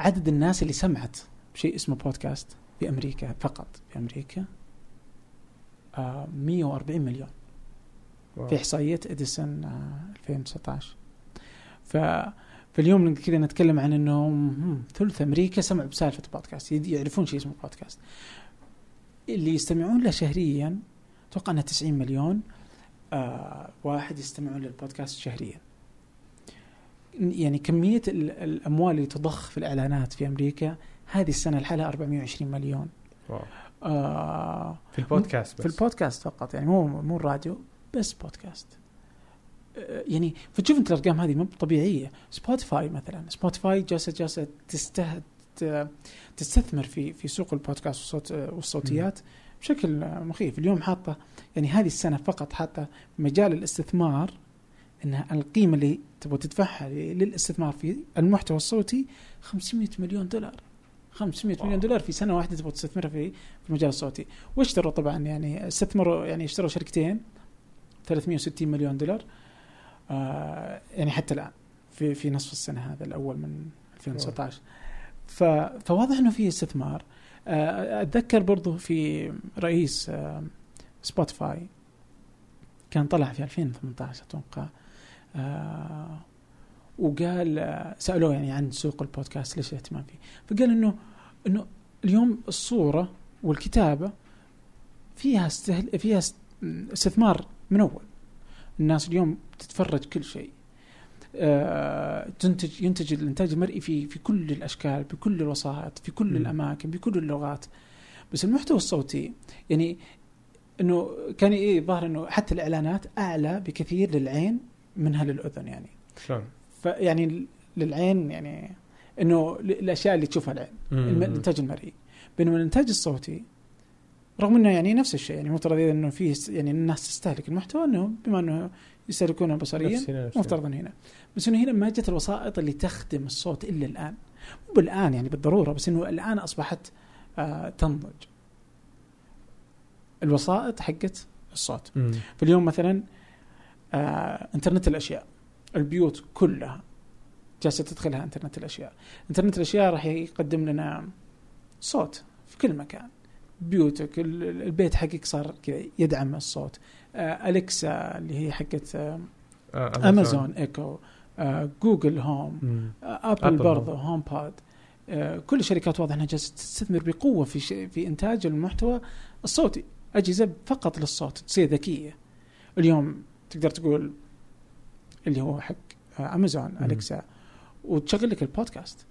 عدد الناس اللي سمعت بشيء اسمه بودكاست في أمريكا فقط في أمريكا آه 140 مليون. في إحصائية إديسون آه 2019 ف فاليوم كذا نتكلم عن إنه ثلث أمريكا سمعوا بسالفة بودكاست يعرفون شيء اسمه بودكاست. اللي يستمعون له شهريا أتوقع إنه 90 مليون آه واحد يستمعون للبودكاست شهريا. يعني كمية ال- الأموال اللي تضخ في الإعلانات في أمريكا هذه السنة لحالها 420 مليون. wow. آه في البودكاست بس. في البودكاست فقط يعني مو مو الراديو بس بودكاست. آه، يعني فتشوف أنت الأرقام هذه مو طبيعية. Spotify مثلا Spotify جالسه جالسة تسته ت- تستثمر في في سوق البودكاست والصوت والصوتيات بشكل آه، مخيف. اليوم حاطه يعني هذه السنة فقط حاطة مجال الاستثمار ان القيمة اللي تبغى تدفعها للاستثمار في المحتوى الصوتي 500 مليون دولار. 500 واو. مليون دولار في سنة واحدة تبغى تستثمرها في في المجال الصوتي. واشتروا طبعا يعني استثمروا يعني اشتروا شركتين 360 مليون دولار. آه يعني حتى الآن في في نصف السنة هذا الأول من 2019 ف فواضح إنه في استثمار. آه أتذكر برضو في رئيس آه Spotify كان طلع في 2018 أتوقع. وقال آه سألوه يعني عن سوق البودكاست ليش الاهتمام فيه. فقال إنه إنه اليوم الصورة والكتابة فيها استهل فيها است- استثمار من أول. الناس اليوم تتفرج كل شيء. آه، تنتج ينتج الإنتاج المرئي في في كل الأشكال بكل الوسائط في كل مم. الأماكن بكل اللغات. بس المحتوى الصوتي يعني إنه كان إيه ظاهر إنه حتى الإعلانات أعلى بكثير للعين منها للأذن يعني. شلون؟ فيعني للعين يعني إنه الأشياء اللي تشوفها العين الإنتاج المرئي. بينما الإنتاج الصوتي رغم إنه يعني نفس الشيء يعني مفترض إنه في س- يعني الناس تستهلك المحتوى إنه بما إنه يستهلكونه بصريا. مفترض هنا. بس إنه هنا ما جت الوسائط اللي تخدم الصوت إلا الآن. مو بالآن يعني بالضرورة بس إنه الآن أصبحت آه تنضج. الوسائط حقت الصوت. مم. فاليوم مثلا آه انترنت الأشياء. البيوت كلها جالسة تدخلها انترنت الأشياء. انترنت الأشياء راح يقدم لنا صوت في كل مكان. بيوتك ال- البيت حقك صار كذا يدعم الصوت. آه Alexa اللي هي حقت آه آه، أمازون إيكو آه Google Home مم. آه Apple Apple برضه HomePod آه كل الشركات واضح إنها جالسة تستثمر بقوة في ش... في إنتاج المحتوى الصوتي. أجهزة فقط للصوت تصير ذكية. اليوم تقدر تقول اللي هو حق آه امازون مم. Alexa. وتشغل لك البودكاست.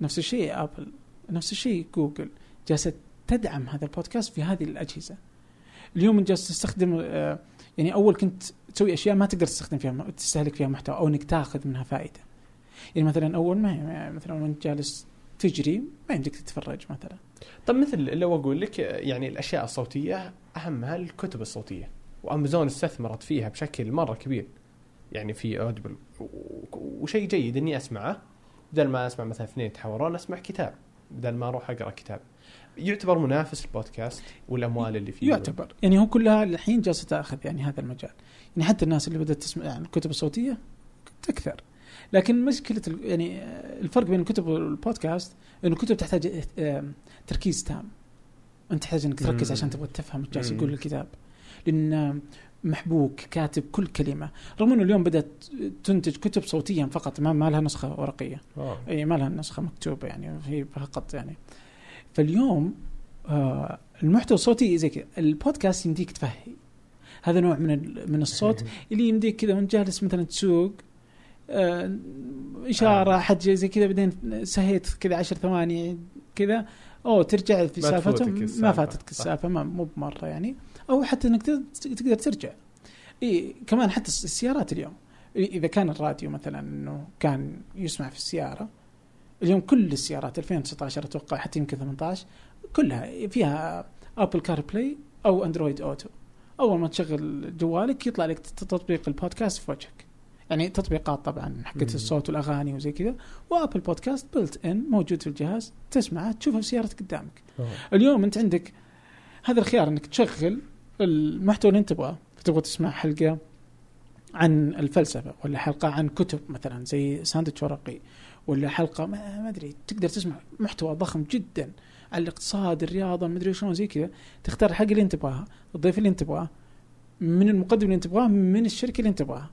نفس الشيء Apple نفس الشيء جوجل جالسة تدعم هذا البودكاست في هذه الأجهزة. اليوم انت جالس تستخدم آه، يعني أول كنت تسوي أشياء ما تقدر تستخدم فيها تستهلك فيها محتوى أو إنك تاخذ منها فائدة. يعني مثلا أول ما مثلا وأنت جالس تجري ما يمديك تتفرج مثلا. طب مثل لو أقول لك يعني الأشياء الصوتية اهمها الكتب الصوتية؟ وأمازون استثمرت فيها بشكل مرة كبير. يعني في Audible وشيء جيد إني أسمعه. بدل ما أسمع مثلا اثنين يتحاورون أسمع كتاب. بدل ما أروح أقرأ كتاب. يعتبر منافس البودكاست والأموال اللي فيه. يعتبر. يعني هو كلها الحين جالسة تأخذ يعني هذا المجال. يعني حتى الناس اللي بدأت تسمع يعني الكتب الصوتية تكثر. لكن مشكلة ال- يعني الفرق بين الكتب والبودكاست إنه الكتب تحتاج تركيز تام. أنت تحتاج إنك تركز مم. عشان تبغى تفهم إيش جالس. يقول الكتاب. لأن آم، محبوك كاتب كل كلمة رغم إنه اليوم بدأت تنتج كتب صوتيا فقط ما, ما لها نسخة ورقية آه. اي ما لها نسخة مكتوبة يعني هي فقط يعني فاليوم آه المحتوى الصوتي زي كذا البودكاست يمديك تفهي هذا نوع من من الصوت اللي يمديك كذا وأنت جالس مثلا تسوق آه إشارة آه. حد زي كذا بعدين سهيت كذا عشر ثواني كذا أو ترجع في سالفته ما. فاتتك. السالفة ما مو بمرة يعني أو حتى إنك تقدر- ترجع. إي كمان حتى الس- السيارات اليوم. إذا كان الراديو مثلا إنه كان يسمع في السيارة اليوم كل السيارات 2019 أتوقع حتى يمكن 18 كلها فيها Apple CarPlay أو Android Auto أول ما تشغل جوالك يطلع لك تطبيق البودكاست في وجهك. يعني تطبيقات طبعا حقت. الصوت والأغاني وزي كذا. وأبل بودكاست بلت إن موجود في الجهاز تسمعه تشوفه في سيارتك قدامك. آه. اليوم أنت عندك هذا الخيار إنك تشغل المحتوى اللي انت تبغاه. تبغى تسمع حلقة عن الفلسفة ولا حلقة عن كتب مثلا زي ساندويتش ورقي ولا حلقة ما ما أدري تقدر تسمع محتوى ضخم جدا عن الاقتصاد الرياضة ما أدري شلون زي كذا. تختار الحلقة اللي انت تبغاها الضيف اللي انت تبغاه من المقدم اللي انت تبغاه من الشركة اللي انت تبغاها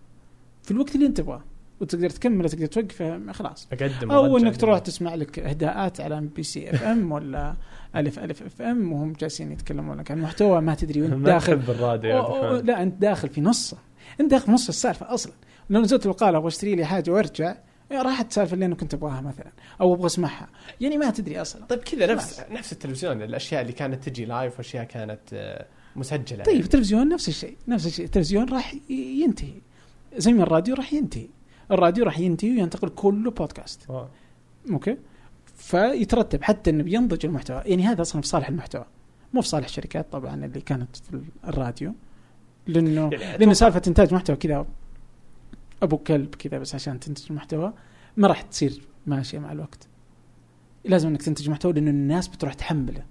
في الوقت اللي انت تبغاه. وتقدر تكمل تقدر توقفه خلاص. أقدم أو إنك تروح. تسمع لك إهداءات على MBC FM ولا ألف ألف FM وهم جالسين يتكلمون لك عن محتوى ما تدري وانت داخل. تحب الراديو يا أو- عبد أو- الرحمن. لا أنت داخل في نصه. أنت داخل في نص السالفة أصلا. لو نزلت البقالة أبغى أشتري لي حاجة وأرجع راحت سالفه اللي أنا كنت أبغاها مثلا أو أبغى أسمعها. يعني ما تدري أصلا. طيب كذا نفس نفس التلفزيون الأشياء اللي كانت تجي live وأشياء كانت آه، مسجلة طيب التلفزيون نفس الشيء. نفس الشيء. التلفزيون راح ينتهي. زي ما الراديو راح ينتهي. الراديو راح ينتهي وينتقل كله بودكاست. أوكي؟ فيترتب حتى إنه بينضج المحتوى. يعني هذا أصلا في صالح المحتوى. مو في صالح الشركات طبعا اللي كانت في الراديو. لأنه يعني لأن أتوقع- سالفة إنتاج محتوى كذا أبو كلب كذا بس عشان تنتج المحتوى ما راح تصير ماشية مع الوقت. لازم إنك تنتج محتوى لأنه الناس بتروح تحمله.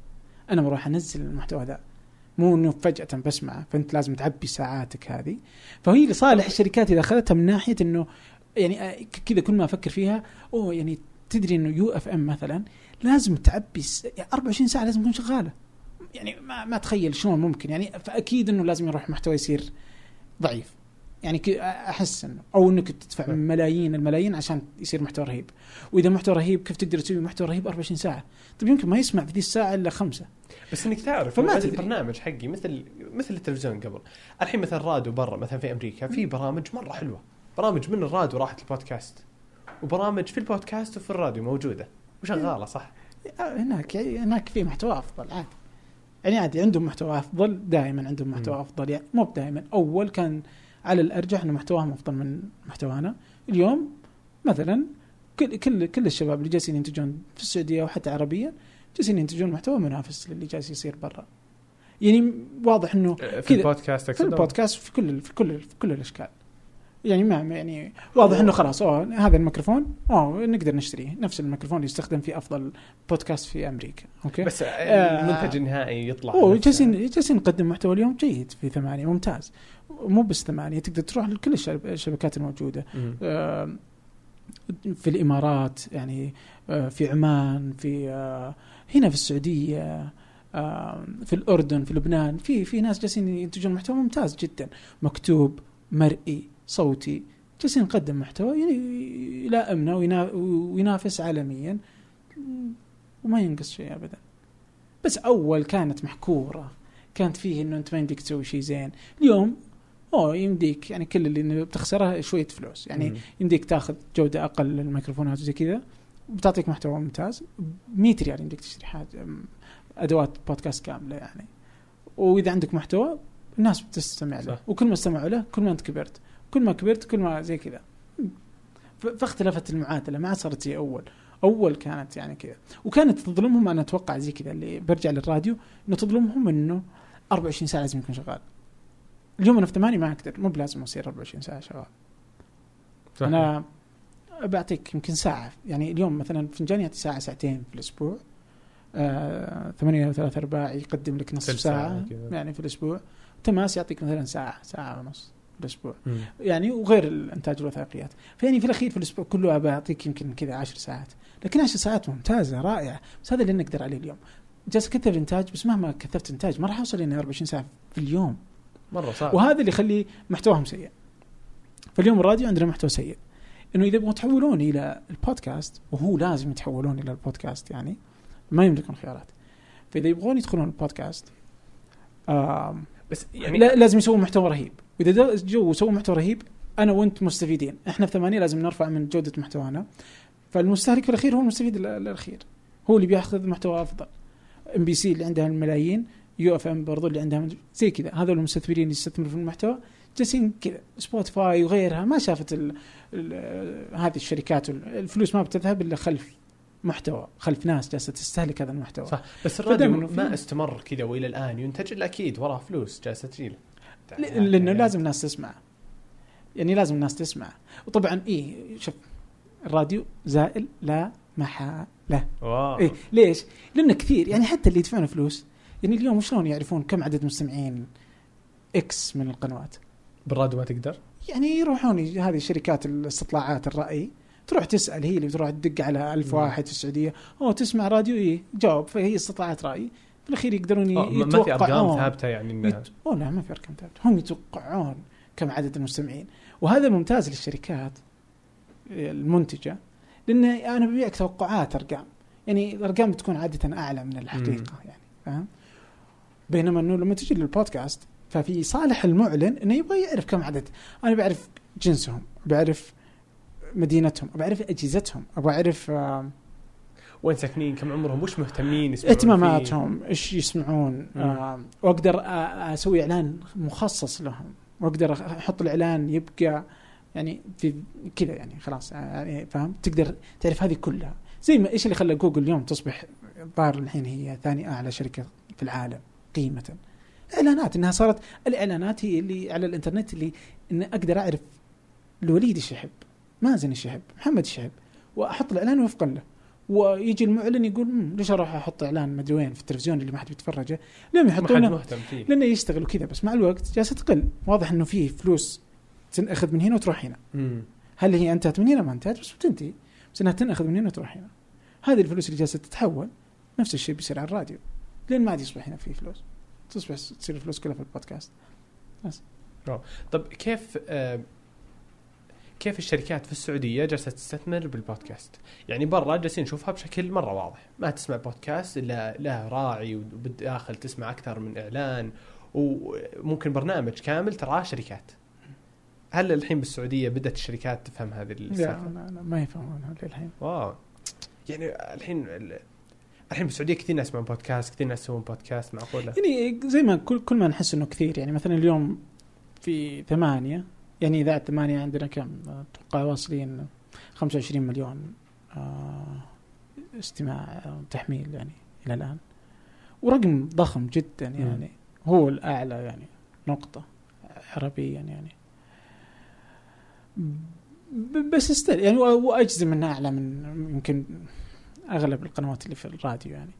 أنا بروح أنزل المحتوى ذا مو إنه فجأة بسمعه فأنت لازم تعبي ساعاتك هذه. فهي لصالح الشركات إذا أخذتها من ناحية إنه يعني آه، كذا كل ما أفكر فيها أوه يعني تدري إنه UFM مثلا لازم تعبي س- يعني 24 ساعة لازم تكون شغالة. يعني ما ما أتخيل شلون ممكن. يعني فأكيد إنه لازم يروح محتوى يصير ضعيف. يعني أحس إنه أو إنك تدفع نعم. ملايين الملايين عشان يصير محتوى رهيب. وإذا محتوى رهيب كيف تقدر تسوي محتوى رهيب 24 ساعة؟ طيب يمكن ما يسمع في ذي الساعة إلا خمسة. بس إنك تعرف فما. البرنامج حقي مثل مثل التلفزيون قبل. الحين مثلا راديو برا مثلا في أمريكا في برامج مرة حلوة. برامج من الراديو راحت البودكاست. وبرامج في البودكاست وفي الراديو موجودة وشغالة صح آه، هناك هناك في محتوى أفضل عادي يعني عادي عندهم محتوى أفضل دائما عندهم محتوى. أفضل يعني مو دائما أول كان على الأرجح إنه محتواهم أفضل من محتوانا اليوم مثلا كل كل كل الشباب اللي جالسين ينتجون في السعودية وحتى عربيا جالسين ينتجون محتوى منافس للي جالس يصير برا يعني واضح إنه في كذا. البودكاست في؟ البودكاست في كل في كل في كل الأشكال يعني ما يعني واضح إنه خلاص أوه هذا الميكروفون أوه نقدر نشتريه. نفس الميكروفون اللي يستخدم في أفضل بودكاست في أمريكا. okay؟ بس آه. المنتج النهائي يطلع أوه. جالسين جالسين نقدم محتوى اليوم جيد في ثمانية ممتاز. مو بس ثمانية تقدر تروح لكل الشب- الشبكات الموجودة. آه، في الإمارات يعني آه، في عمان في آه، هنا في السعودية آه، في الأردن في لبنان في في ناس جالسين ينتجون محتوى ممتاز جدا. مكتوب مرئي. صوتي جالسين نقدم محتوى يلائمنا وينا- وينافس عالميا. وما ينقص شيء ابدا. بس أول كانت محكورة. كانت فيه إنه أنت ما يمديك تسوي شيء زين. اليوم أوه يمديك يعني كل اللي بتخسره شوية فلوس. يعني مم. يمديك تاخذ جودة أقل للميكروفونات وزي كذا. بتعطيك محتوى ممتاز. ب 100 ريال يمديك تشتري حاجة أدوات بودكاست كاملة يعني. وإذا عندك محتوى الناس بتستمع له. صح. وكل ما استمعوا له كل ما أنت كبرت. كل ما كبرت كل ما زي كذا. فاختلفت المعادله ما صارت زي أول. أول كانت يعني كذا. وكانت تظلمهم أنا أتوقع زي كذا اللي برجع للراديو إنه تظلمهم إنه 24 ساعة لازم يكون شغال. اليوم أنا في ثمانية ما أقدر. مو بلازم أصير 24 ساعة شغال. صح. أنا بعطيك يمكن ساعة. يعني اليوم مثلا فنجان يعطي ساعة ساعتين في الأسبوع. آه ثمانية وثلاثة أرباع يقدم لك نصف ساعة, ساعة. يعني في الأسبوع. تماس يعطيك مثلا ساعة ساعة ونص. مم. يعني وغير الإنتاج الوثائقيات فيعني في الأخير في الأسبوع كله بعطيك يمكن كذا عشر ساعات. لكن عشر ساعات ممتازة رائعة. بس هذا اللي نقدر عليه اليوم. جالس أكثر إنتاج بس مهما كثرت إنتاج ما راح أوصل إني 24 ساعة في اليوم. مرة صعب. وهذا اللي يخلي محتواهم سيء. فاليوم الراديو عندنا محتوى سيء. إنه إذا يبغون يتحولون إلى البودكاست وهو لازم يتحولون إلى البودكاست يعني ما يملكون خيارات. فإذا يبغون يدخلون البودكاست آم بس يعني لا لازم يسوون محتوى رهيب. وإذا جو وسووا محتوى رهيب أنا وانت مستفيدين. إحنا في ثمانية لازم نرفع من جودة محتوانا. فالمستهلك في الأخير هو المستفيد ال- الأخير. هو اللي بيأخذ محتوى أفضل. MBC اللي عندها الملايين UFM برضو اللي عندها زي كذا. هذول المستثمرين اللي يستثمروا في المحتوى جالسين كذا. Spotify وغيرها ما شافت ال ال هذه الشركات الفلوس ما بتذهب إلا خلف محتوى خلف ناس جالسة تستهلك هذا المحتوى. صح. بس الراديو ما استمر كذا وإلى الآن ينتج إلا أكيد وراه فلوس جالسة تجي ل- لأنه لازم الناس تسمع. يعني لازم الناس تسمع. وطبعا إيه شوف الراديو زائل لا محالة. واو. إيه ليش؟ لأنه كثير يعني حتى اللي يدفعون فلوس يعني اليوم شلون يعرفون كم عدد مستمعين X من القنوات؟ بالراديو ما تقدر؟ يعني يروحون هذه شركات الاستطلاعات الرأي تروح تسأل هي اللي تروح تدق على ألف. واحد في السعودية أو تسمع راديو؟ إيه جاوب فهي استطلاعات رأي. في الأخير يقدرون ي- آه، ما- في أرقام يتوقعون. ثابتة يعني انها يت... أوه لا ما في أرقام ثابتة. هم يتوقعون كم عدد المستمعين. وهذا ممتاز للشركات المنتجة لأن أنا ببيعك توقعات أرقام. يعني الأرقام بتكون عادة أعلى من الحقيقة يعني فاهم؟ بينما إنه لما تجي للبودكاست ففي صالح المعلن إنه يبغى يعرف كم عدد. أنا بعرف جنسهم بعرف مدينتهم أبغى اعرف أجهزتهم أبغى أعرف آه، وين ساكنين كم عمرهم وش مهتمين؟ اهتماماتهم إيش يسمعون. آه، وأقدر أسوي إعلان مخصص لهم. وأقدر أحط الإعلان يبقى يعني في كذا يعني خلاص آه، يعني فاهم؟ تقدر تعرف هذه كلها. زي ما إيش اللي خلى جوجل اليوم تصبح الظاهر الحين هي ثاني أعلى شركة في العالم قيمة؟ إعلانات إنها صارت الإعلانات هي اللي على الإنترنت اللي إن أقدر أعرف الوليد إيش يحب مازن إيش يحب محمد إيش يحب وأحط الإعلان وفقا له. ويجي المعلن يقول "مم، ليش أروح أحط إعلان مدري وين في التلفزيون اللي ما حد بيتفرجه؟ لأنه يحطونه. لأنه يشتغل وكذا بس مع الوقت جالسه تقل واضح إنه في فلوس تنأخذ من هنا وتروح هنا. مم. هل هي انتهت من هنا ما انتهت بس بتنتهي بس إنها تنأخذ من هنا وتروح هنا. هذه الفلوس اللي جالسة تتحول نفس الشيء بيصير على الراديو. لين ما عاد يصبح هنا في فلوس. تصبح تصير الفلوس كلها في البودكاست. طب كيف آه كيف الشركات في السعودية جالسة تستثمر بالبودكاست؟ يعني برا جالسين نشوفها بشكل مرة واضح، ما تسمع بودكاست إلا له راعي وبالداخل تسمع أكثر من إعلان وممكن برنامج كامل تراه شركات. هل الحين بالسعودية بدأت الشركات تفهم هذه السالفة؟ لا, لا ما يفهمونها للحين واو يعني الحين ال- الحين بالسعودية كثير ناس يسمعون بودكاست، كثير ناس يسوون بودكاست معقولة؟ يعني زي ما كل, كل ما نحس إنه كثير يعني مثلا اليوم في ثمانية يعني اذاعة ثمانية عندنا كم؟ أتوقع واصلين 25 مليون آه استماع تحميل يعني إلى الآن. ورقم ضخم جدا يعني هو الأعلى يعني نقطة عربيا يعني. بس استل يعني وأجزم انها أعلى من يمكن أغلب القنوات اللي في الراديو يعني.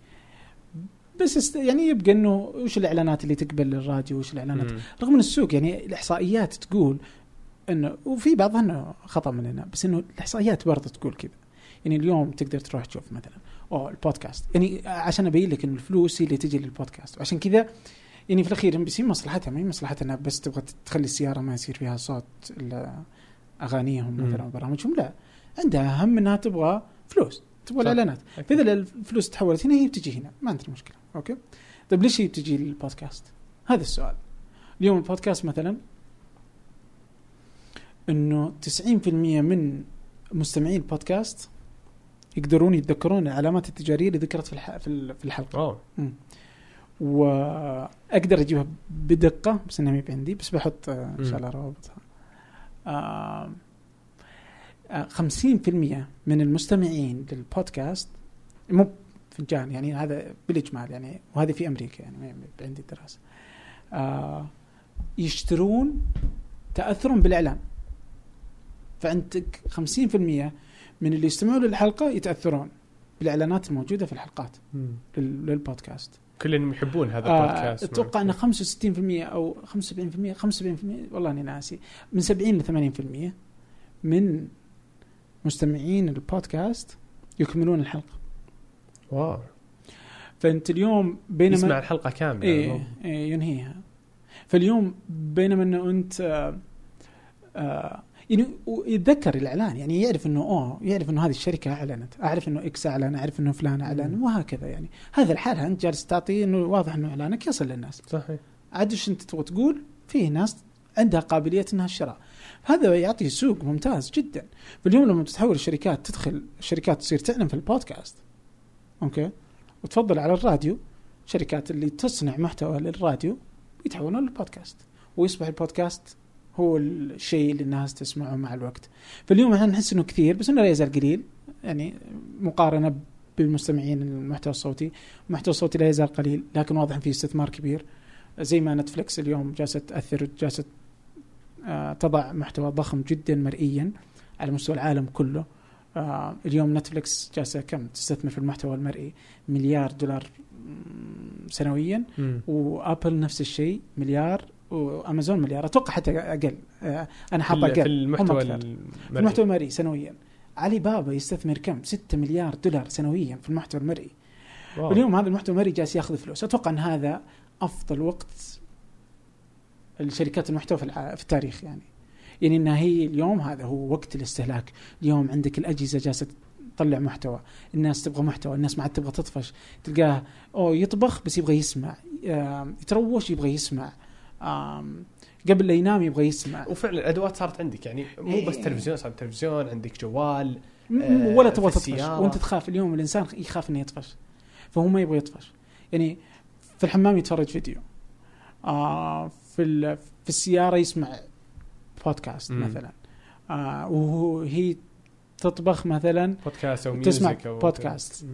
بس است... يعني يبقى إنه وش الإعلانات اللي تقبل الراديو وش الإعلانات؟ مم. رغم إن السوق يعني الإحصائيات تقول إنه وفي بعضها انه خطأ مننا بس إنه الإحصائيات برضه تقول كذا. يعني اليوم تقدر تروح تشوف مثلا أو البودكاست. يعني عشان أبين لك إنه الفلوس هي اللي تجي للبودكاست. وعشان كذا يعني في الأخير ام بي سي مصلحتها ما هي مصلحتها انها بس تبغى تخلي السيارة ما يصير فيها صوت أغانيهم. مثلا وبرامجهم. لا عندها هم إنها تبغى فلوس تبغى. الإعلانات. فإذا الفلوس تحولت هنا هي بتجي هنا. ما عندنا مشكلة. أوكي؟ طيب ليش هي بتجي للبودكاست؟ هذا السؤال. اليوم البودكاست مثلا إنه 90% من مستمعي البودكاست يقدرون يتذكرون العلامات التجارية اللي ذكرت في في ال- في الحلقة. اوه واقدر أجيبها بدقة بس إنها ما عندي بس بحط آه، إن. شاء الله روابطها. آه، آه، 50% من المستمعين للبودكاست مو فنجان يعني هذا بالاجمال يعني وهذا في أمريكا يعني ما عندي دراسة. آه، يشترون تاثرا بالاعلان فعندك 50% من اللي يستمعون للحلقة يتأثرون بالإعلانات الموجودة في الحلقات للبودكاست. كلهم يحبون هذا آه، البودكاست. أتوقع انه 65% أو 75% 75% والله إني ناسي من 70 ل 80% من مستمعين البودكاست يكملون الحلقة. واو. فأنت اليوم بينما يسمع الحلقة كاملة إيه إيه ينهيها. فاليوم بينما انه أنت آه آه يعني يتذكر الإعلان يعني يعرف إنه أوه يعرف إنه هذه الشركة أعلنت أعرف إنه إكس أعلن أعرف إنه فلان أعلن مم. وهكذا يعني هذا الحالة أنت جالس تعطي إنه واضح إنه إعلانك يصل للناس صحيح عاد إيش أنت تبغى تقول؟ في ناس عندها قابلية إنها الشراء. هذا يعطي سوق ممتاز جدا. فاليوم لما تتحول الشركات تدخل الشركات تصير تعلن في البودكاست. أوكي؟ وتفضل على الراديو شركات اللي تصنع محتوى للراديو يتحولون للبودكاست ويصبح البودكاست هو الشيء اللي الناس تسمعه مع الوقت. فاليوم إحنا نحس إنه كثير بس إنه لا يزال قليل يعني مقارنة بالمستمعين المحتوى الصوتي، المحتوى الصوتي لا يزال قليل لكن واضح فيه استثمار كبير. زي ما نتفلكس اليوم جالسة تأثر جالسة آه، تضع محتوى ضخم جدا مرئيا على مستوى العالم كله آه، اليوم نتفلكس جالسة كم تستثمر في المحتوى المرئي مليار دولار سنويا مم. وآبل نفس الشيء مليار وأمازون مليار أتوقع حتى أقل. آه، أنا حاطه في- في أقل. المحتوى. المرئي. المحتوى المرئي سنويا. علي بابا يستثمر كم؟ 6 مليار دولار سنويا في المحتوى المرئي. واو. واليوم هذا المحتوى المرئي جالس ياخذ فلوس. أتوقع أن هذا أفضل وقت الشركات المحتوى في, الع... في التاريخ يعني. يعني انها هي اليوم هذا هو وقت الاستهلاك. اليوم عندك الأجهزة جالسة تطلع محتوى. الناس تبغى محتوى. الناس ما عاد تبغى تطفش. تلقاه أو يطبخ بس يبغى يسمع. يتروش يبغى يسمع. قبل لا ينام يبغى يسمع وفعلا الأدوات صارت عندك يعني مو بس إيه. تلفزيون صار تلفزيون عندك جوال آه، ولا تبغى تطفش. وأنت تخاف اليوم الإنسان يخاف إنه يطفش فهو ما يبغى يطفش يعني في الحمام يتفرج فيديو آه في ال- في السيارة يسمع بودكاست مم. مثلا آه وهي تطبخ مثلا بودكاست أو تسمع أو بودكاست. مم.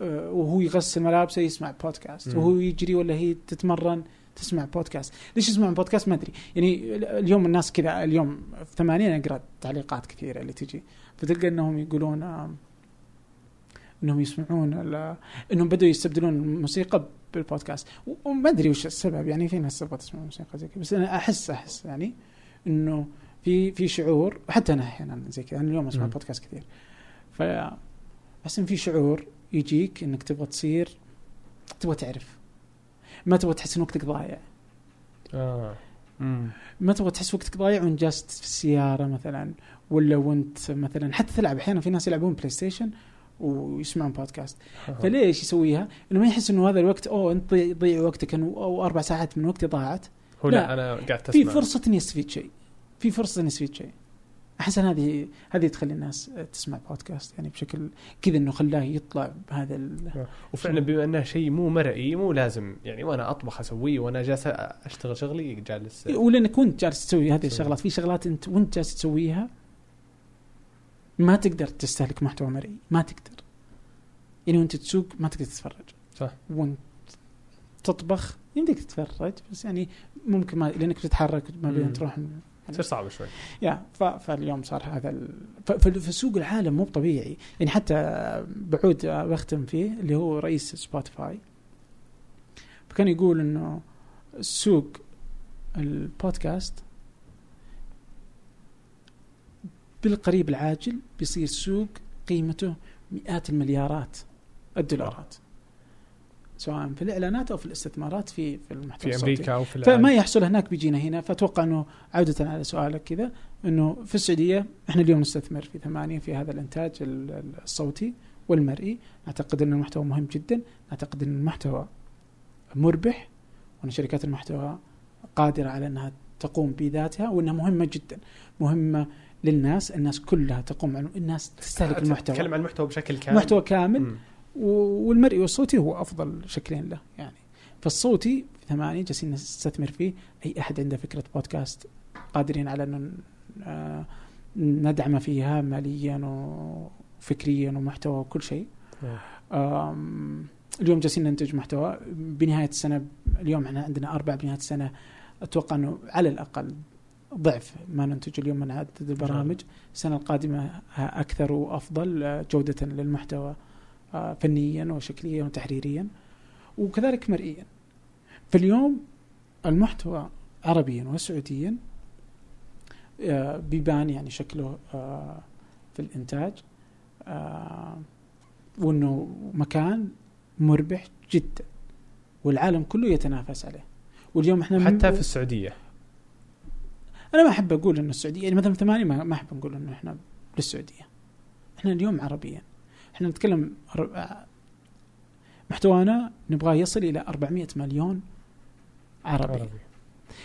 آه وهو يغسل ملابسه يسمع بودكاست مم. وهو يجري ولا هي تتمرن تسمع بودكاست. ليش يسمعون بودكاست؟ ما أدري. يعني اليوم الناس كذا اليوم في ثمانين أقرأ تعليقات كثيرة اللي تجي. فتلقى إنهم يقولون إنهم يسمعون إنهم بدوا يستبدلون الموسيقى بالبودكاست. وما أدري وش السبب. يعني في ناس تبغى تسمع موسيقى زي كذا. بس أنا أحس أحس يعني إنه في في شعور حتى أنا أحيانا زي كذا. أنا اليوم أسمع. بودكاست كثير. ف بس إن في شعور يجيك إنك تبغى تصير تبغى تعرف. ما تبغى تحس إن وقتك ضايع. آه. مم. ما تبغى تحس وقتك ضايع وانت جالس في السيارة مثلا ولا وأنت مثلا حتى تلعب أحيانا في ناس يلعبون بلاي ستيشن ويسمعون بودكاست فليش يسويها؟ إنه ما يحس إنه هذا الوقت أوه أنت ضيع- وقتك إنه- أو أربع ساعات من وقتي ضاعت. هو لا. لا. أنا قاعد تسمع في فرصة إني أستفيد شيء. في فرصة إني أستفيد شيء. احس هذه هذه تخلي الناس تسمع بودكاست يعني بشكل كذا إنه خلاه يطلع بهذا ال... وفعلا بما إنه شيء مو مرئي مو لازم يعني وأنا أطبخ أسويه وأنا جالس أشتغل شغلي جالس ولانك وانت جالس تسوي هذه. الشغلات في شغلات أنت وأنت جالس تسويها ما تقدر تستهلك محتوى مرئي ما تقدر يعني وأنت تسوق ما تقدر تتفرج صح. وأنت تطبخ يمديك تتفرج بس يعني ممكن ما لأنك بتتحرك ما بين. تروح تصير صعبة شوي. يا فاليوم صار هذا ال... فسوق العالم مو طبيعي. يعني حتى بعود بختم فيه اللي هو رئيس سبوتيفاي فكان يقول إنه سوق البودكاست بالقريب العاجل بيصير سوق قيمته مئات المليارات الدولارات. سواء في الإعلانات أو في الاستثمارات في في المحتوى في الصوتي. أمريكا وفي العالم. فما يحصل هناك بيجينا هنا. فأتوقع أنه عودة على سؤالك كذا أنه في السعودية إحنا اليوم نستثمر في ثمانية في هذا الإنتاج ال- ال- الصوتي والمرئي. نعتقد أن المحتوى مهم جدا. نعتقد أن المحتوى مربح وأن شركات المحتوى قادرة على أنها تقوم بذاتها وأنها مهمة جدا. مهمة للناس. الناس كلها تقوم على الناس تستهلك المحتوى. تتكلم عن المحتوى بشكل كامل. محتوى كامل. مم. و- والمرئي والصوتي هو أفضل شكلين له يعني. فالصوتي في ثمانية جالسين نستثمر فيه. أي أحد عنده فكرة بودكاست قادرين على أنه آه، ندعمه فيها ماليا وفكريا ومحتوى وكل شيء. آم، اليوم جالسين ننتج محتوى. بنهاية السنة اليوم إحنا عندنا أربع بنهاية السنة. أتوقع إنه على الأقل ضعف ما ننتج اليوم من عدد البرامج. السنة القادمة أكثر وأفضل آه، جودة للمحتوى. آه، فنيا وشكليا وتحريريا وكذلك مرئيا. فاليوم المحتوى عربيا وسعوديا آه، بيبان يعني شكله آه، في الإنتاج آه، وإنه مكان مربح جدا والعالم كله يتنافس عليه. واليوم إحنا حتى في السعودية. أنا ما أحب أقول إنه السعودية يعني مثلا ثمانية ما ما أحب نقول إنه إحنا للسعوديه إحنا اليوم عربيا. إحنا نتكلم محتوانا نبغاه يصل إلى 400 مليون عربي, عربي.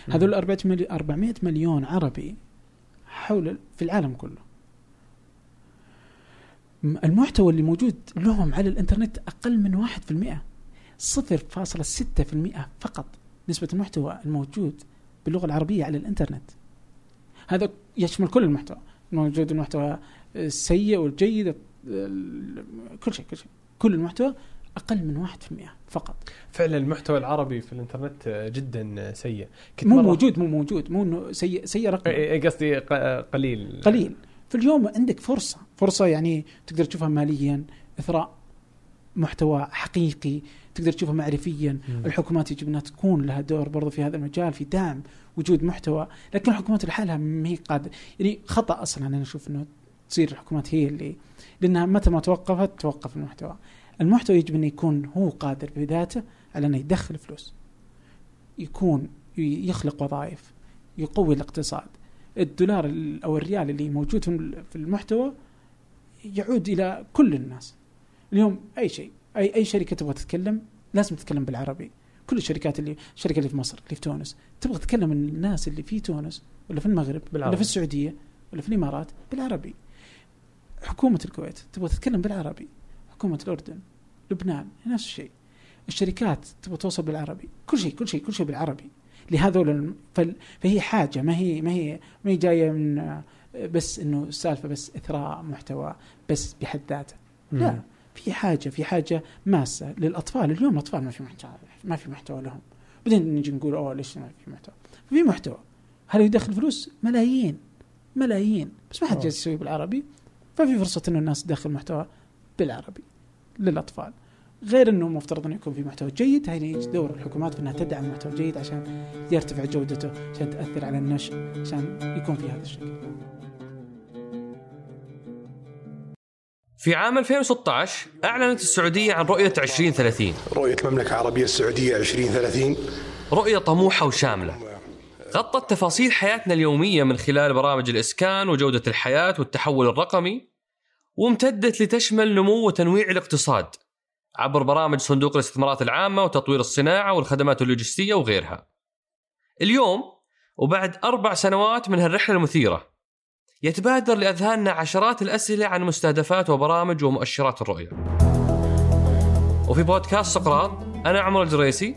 هذول 400 مليون 400 مليون عربي حول في العالم كله. المحتوى اللي موجود لهم على الإنترنت أقل من 1% 0.6% فقط نسبة المحتوى الموجود باللغة العربية على الإنترنت. هذا يشمل كل المحتوى. موجود المحتوى السيء والجيد ال- كل شيء كل شيء. كل المحتوى أقل من 1% فقط. فعلا المحتوى العربي في الإنترنت جدا سيء. كنت مو موجود مو موجود مو إنه سيء سيء رقم قصدي قليل. قليل. فاليوم عندك فرصة فرصة يعني تقدر تشوفها ماليا إثراء محتوى حقيقي تقدر تشوفها معرفيا. مم. الحكومات يجب أنها تكون لها دور برضو في هذا المجال في دعم وجود محتوى. لكن الحكومات لحالها ما هي قادرة. يعني خطأ أصلا أنا أشوف إنه تصير الحكومات هي اللي لأنها متى ما توقفت توقف المحتوى. المحتوى يجب انه يكون هو قادر بذاته على أنه يدخل فلوس. يكون يخلق وظائف يقوي الاقتصاد. الدولار ال- أو الريال اللي موجود في الم- في المحتوى يعود إلى كل الناس. اليوم أي شيء اي أي شركة تبغى تتكلم لازم تتكلم بالعربي. كل الشركات اللي الشركة اللي في مصر اللي في تونس تبغى تتكلم الناس اللي في تونس ولا في المغرب ولا بالعربي. في السعودية ولا في الإمارات بالعربي. حكومة الكويت تبغى تتكلم بالعربي. حكومة الأردن لبنان نفس الشيء. الشركات تبغى توصل بالعربي. كل شيء كل شيء كل شيء بالعربي. لهذول فهي حاجة ما هي ما هي ما هي جاية من آه، بس إنه السالفة بس إثراء محتوى بس بحد ذاته. لا في حاجة في حاجة ماسة للأطفال. اليوم الاطفال ما في محتوى ما في محتوى لهم. بعدين نجي نقول أوه ليش ما في محتوى؟ في محتوى. هل يدخل فلوس؟ ملايين ملايين. بس ما حد أوه. جالس يسوي بالعربي. ففي فرصة إنه الناس تدخل محتوى بالعربي للأطفال. غير إنه مفترض إنه يكون في محتوى جيد هنا يجي دور الحكومات في إنها تدعم محتوى جيد عشان يرتفع جودته عشان تأثر على النشء عشان يكون في هذا الشكل. في عام 2016 أعلنت السعودية عن رؤية 2030 رؤية المملكة العربية السعودية 2030 رؤية طموحة وشاملة. غطت تفاصيل حياتنا اليومية من خلال برامج الإسكان وجودة الحياة والتحول الرقمي. وامتدت لتشمل نمو وتنويع الاقتصاد عبر برامج صندوق الاستثمارات العامة وتطوير الصناعة والخدمات اللوجستية وغيرها. اليوم وبعد أربع سنوات من هالرحلة المثيرة يتبادر لأذهاننا عشرات الأسئلة عن مستهدفات وبرامج ومؤشرات الرؤية. وفي بودكاست سقراط أنا عمر الجريسي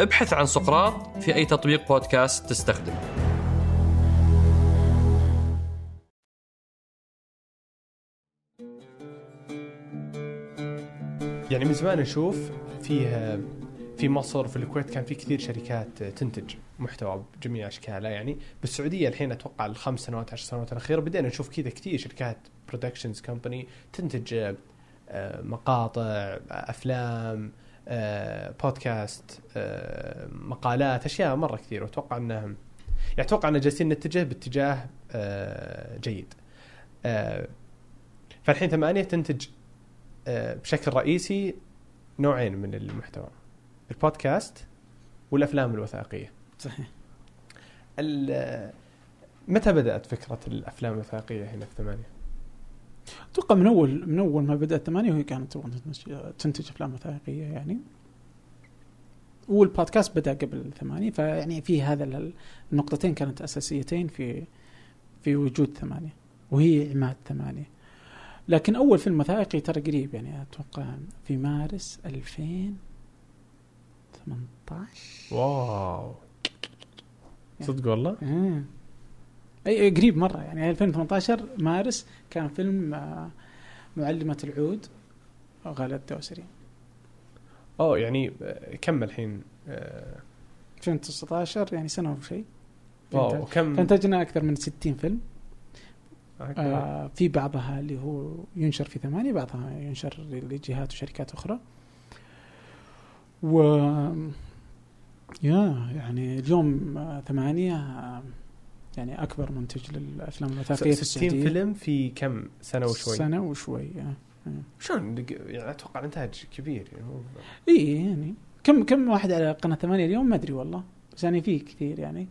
ابحث عن سقراط في أي تطبيق بودكاست تستخدم. يعني من زمان نشوف فيه في مصر في الكويت كان في كثير شركات تنتج محتوى بجميع اشكالها يعني. بالسعودية الحين أتوقع الخمس سنوات عشر سنوات الاخيره بدينا نشوف كذا كثير شركات productions company تنتج آه، مقاطع آه، أفلام بودكاست آه، مقالات أشياء مرة كثير وأتوقع انها يعني أتوقع ان جالسين نتجه باتجاه آه، جيد. آه، فالحين ثمانية تنتج آه، بشكل رئيسي نوعين من المحتوى. البودكاست والأفلام الوثائقية. صحيح. متى بدأت فكرة الأفلام الوثائقية هنا في ثمانية؟ أتوقع من اول من أول ما بدأت ثمانية وهي كانت تنتج- أفلام وثائقية يعني. والبودكاست بدأ قبل ثمانية فيعني في هذا ال- النقطتين كانت أساسيتين في في وجود ثمانية وهي عماد ثمانية. لكن أول فيلم وثائقي ترى قريب يعني أتوقع في مارس 2018 واو. صدق والله؟ آه. اي قريب مرة. يعني 2018 مارس كان فيلم آه، معلمة العود غالة الدوسري. اوه يعني آه، كم الحين؟ آه، 2019 يعني سنة وشيء واو وكم فانتجنا أكثر من 60 فيلم. آه في بعضها اللي هو ينشر في ثمانية بعضها ينشر لجهات وشركات أخرى. و يا يعني اليوم آه، ثمانية آه، يعني أكبر منتج للأفلام الوثائقية في 60 السعودية. فيلم في كم سنة وشوي؟ سنة وشوي آه. شلون؟ يعني أتوقع الانتاج كبير يعني إي يعني كم كم واحد على قناة ثمانية اليوم؟ ما أدري والله بس يعني في كثير يعني.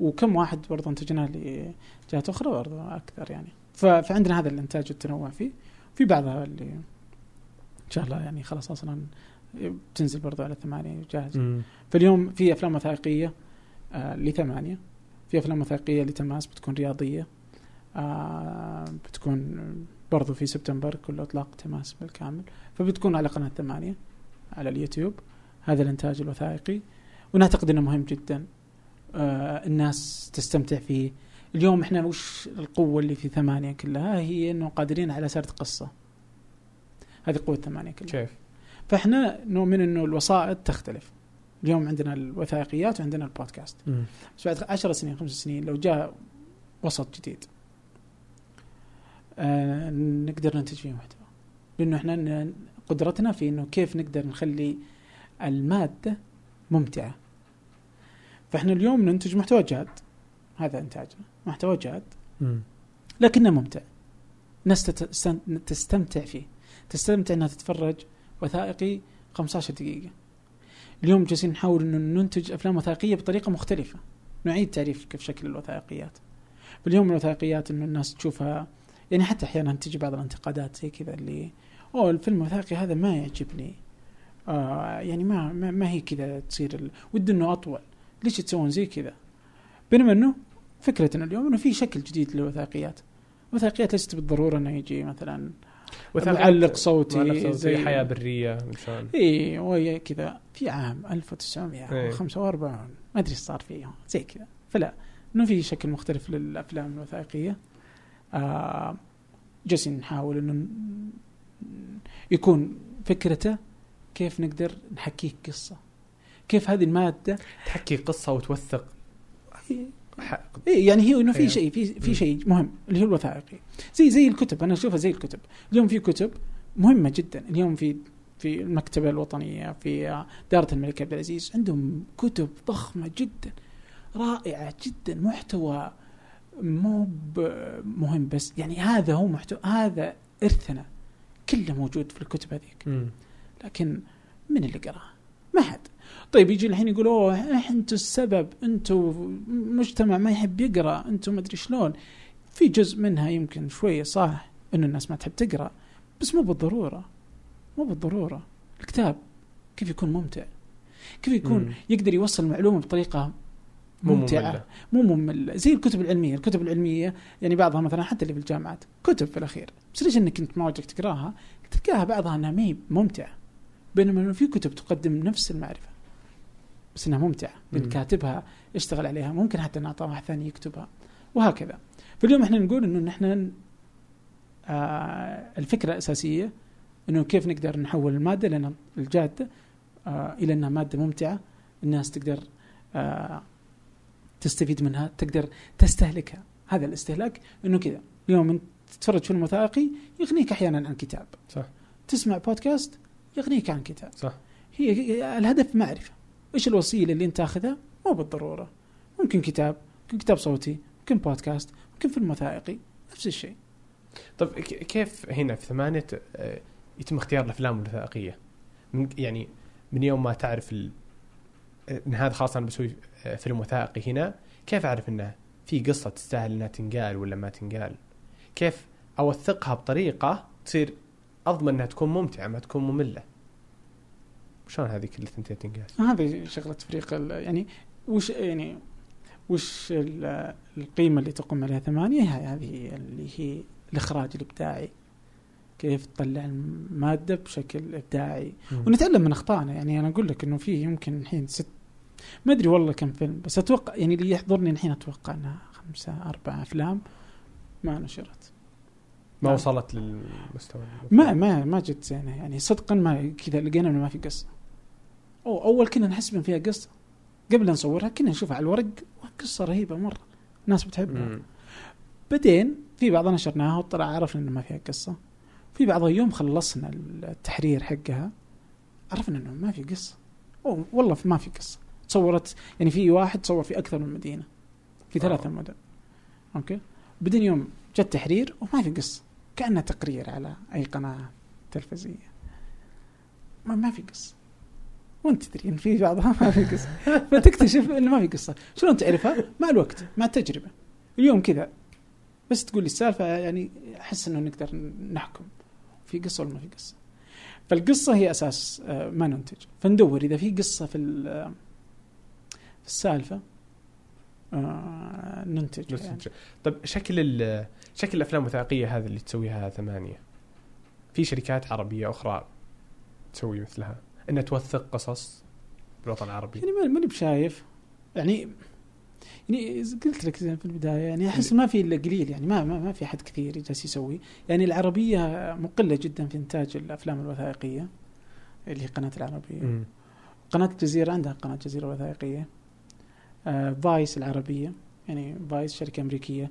وكم واحد برضه انتجناه لجهات أخرى؟ برضه أكثر يعني. فعندنا هذا الإنتاج والتنوع فيه. في بعضها اللي إن شاء الله يعني خلاص أصلا بتنزل برضه على ثمانية جاهز فاليوم في أفلام وثائقية آه لثمانية. في أفلام وثائقية لتماس بتكون رياضية آه بتكون برضو في سبتمبر كله إطلاق تماس بالكامل. فبتكون على قناة ثمانية على اليوتيوب هذا الإنتاج الوثائقي. ونعتقد إنه مهم جدا آه الناس تستمتع فيه. اليوم إحنا وش القوة اللي في ثمانية كلها؟ هي إنه قادرين على سرد قصة. هذه قوة ثمانية كلها. كيف؟ فإحنا نؤمن إنه الوسائط تختلف. اليوم عندنا الوثائقيات وعندنا البودكاست. بس بعد 10 سنين خمس سنين لو جاء وسط جديد آه نقدر ننتج فيه محتوى. لأنه إحنا قدرتنا في إنه كيف نقدر نخلي المادة ممتعة. فإحنا اليوم ننتج محتوى جاد. هذا إنتاجنا. محتوى جاد. لكنه ممتع. الناس تستمتع فيه. تستمتع إنها تتفرج وثائقي 15 دقيقة. اليوم جالسين نحاول إنه ننتج أفلام وثائقية بطريقة مختلفة. نعيد تعريف كيف شكل الوثائقيات. باليوم الوثائقيات إنه الناس تشوفها يعني حتى أحيانا تجي بعض الانتقادات زي كذا اللي أوه الفيلم الوثائقي هذا ما يعجبني. آه يعني ما ما, ما هي كذا تصير ال... ودي إنه أطول. ليش تسوون زي كذا؟ بينما إنه فكرتنا اليوم إنه في شكل جديد للوثائقيات. الوثائقيات ليست بالضرورة إنه يجي مثلا معلق صوتي معلق صوتي زي- حياة برية من شلون إي وهي كذا. في عام 1945 ما أدري إيش صار فيه. زي كذا. فلا إنه في شكل مختلف للأفلام الوثائقية. آه جالسين نحاول إنه يكون فكرته كيف نقدر نحكيك قصة. كيف هذه المادة تحكي قصة وتوثق. اي يعني هي إنه في أيوة. شيء في. في شيء مهم اللي هو الوثائقي زي زي الكتب أنا أشوفها زي الكتب اليوم في كتب مهمة جدا اليوم في في المكتبة الوطنية في دائره الملك عبد العزيز عندهم كتب ضخمة جدا رائعة جدا محتوى مو مهم بس يعني هذا هو محتوى هذا إرثنا كله موجود في الكتب هذيك. لكن من اللي قراها؟ ما حد طيب يجي الحين يقول أوه أنتم السبب أنتم مجتمع ما يحب يقرأ أنتم ما أدري شلون. في جزء منها يمكن شوية صح إنه الناس ما تحب تقرأ بس مو بالضرورة مو بالضرورة. الكتاب كيف يكون ممتع؟ كيف يكون مم. يقدر يوصل المعلومة بطريقة مو ممتعة. مو مملة. زي الكتب العلمية الكتب العلمية يعني بعضها مثلا حتى اللي في الجامعات كتب في الأخير. بس ليش أنك أنت ما ودك تقراها؟ تلقاها بعضها أنها ما هي ممتعة بينما في كتب تقدم نفس المعرفة. بس أنها ممتعة. لأن مم. كاتبها اشتغل عليها ممكن حتى نعطى واحد ثاني يكتبها وهكذا. فاليوم إحنا نقول إنه نحن آه الفكرة الأساسية إنه كيف نقدر نحول المادة لأن الجادة آه إلى أنها مادة ممتعة الناس تقدر آه تستفيد منها تقدر تستهلكها. هذا الاستهلاك إنه كذا. اليوم أنت تتفرج فيلم وثائقي يغنيك أحيانا عن كتاب. صح. تسمع بودكاست يغنيك عن كتاب. صح. هي- الهدف معرفة. إيش الوسيلة اللي أنت تأخذها مو بالضرورة ممكن كتاب ممكن كتاب صوتي ممكن بودكاست ممكن فيلم وثائقي نفس الشيء طيب كيف هنا في ثمانية آه، يتم اختيار الأفلام الوثائقية؟ من يعني من يوم ما تعرف ال... آه، إن هذا خلاص أنا بسوي آه، فيلم وثائقي هنا، كيف أعرف إنه في قصة تستاهل إنها تنقال ولا ما تنقال؟ كيف أوثقها بطريقة تصير أضمن إنها تكون ممتعة ما تكون مملة؟ شلون هذه كل الثنتين تنقال؟ هذه شغلة تفريق ال- يعني وش يعني وش ال- القيمة اللي تقوم عليها؟ ثمانية؟ هذه اللي هي الإخراج الإبداعي. كيف تطلع المادة بشكل إبداعي. ونتعلم من أخطائنا. يعني أنا أقول لك إنه في يمكن الحين ست ما أدري والله كم فيلم بس أتوقع يعني اللي يحضرني الحين أتوقع إنها خمسة أربع أفلام ما نشرت. ما. وصلت للمستوى ما ما ما جت زينة. يعني صدقا ما كذا لقينا إنه ما في قصة. أو أول كنا نحسب فيها قصة. قبل نصورها كنا نشوفها على الورق قصه رهيبة مرة. الناس بتحبها. بعدين في بعضها نشرناها وطلع عرفنا إنه ما فيها قصة. في بعضها يوم خلصنا التحرير حقها عرفنا إنه ما في قصة. أو والله ما في قصة. تصورت يعني في واحد صور في أكثر من مدينة. في ثلاثة مدن. أوكي؟ بعدين يوم جاء التحرير وما في قصة. كانه تقرير على أي قناة تلفزيونية. ما, ما في قصة. وانت تدري إن في بعضها ما في قصة. فتكتشف إنه ما في قصة. شلون تعرفها؟ مع الوقت مع التجربة. اليوم كذا. بس تقول لي السالفة يعني أحس إنه نقدر نحكم. في قصة ولا ما في قصة. فالقصة هي أساس آه، ما ننتج. فندور إذا في قصة في آه، في السالفة آه، ننتج يعني. طيب شكل شكل الأفلام الوثائقية هذه اللي تسويها ثمانية في شركات عربية أخرى تسوي مثلها؟ انها توثق قصص بالوطن العربي. يعني ما- ماني بشايف. يعني يعني قلت لك في البداية يعني أحس ما في إلا قليل يعني ما ما, ما في أحد كثير جالس يسوي. يعني العربية مقلة جدا في إنتاج الأفلام الوثائقية اللي هي قناة العربية. مم. قناة الجزيرة عندها قناة جزيرة وثائقية. آه Vice العربية يعني Vice شركة أمريكية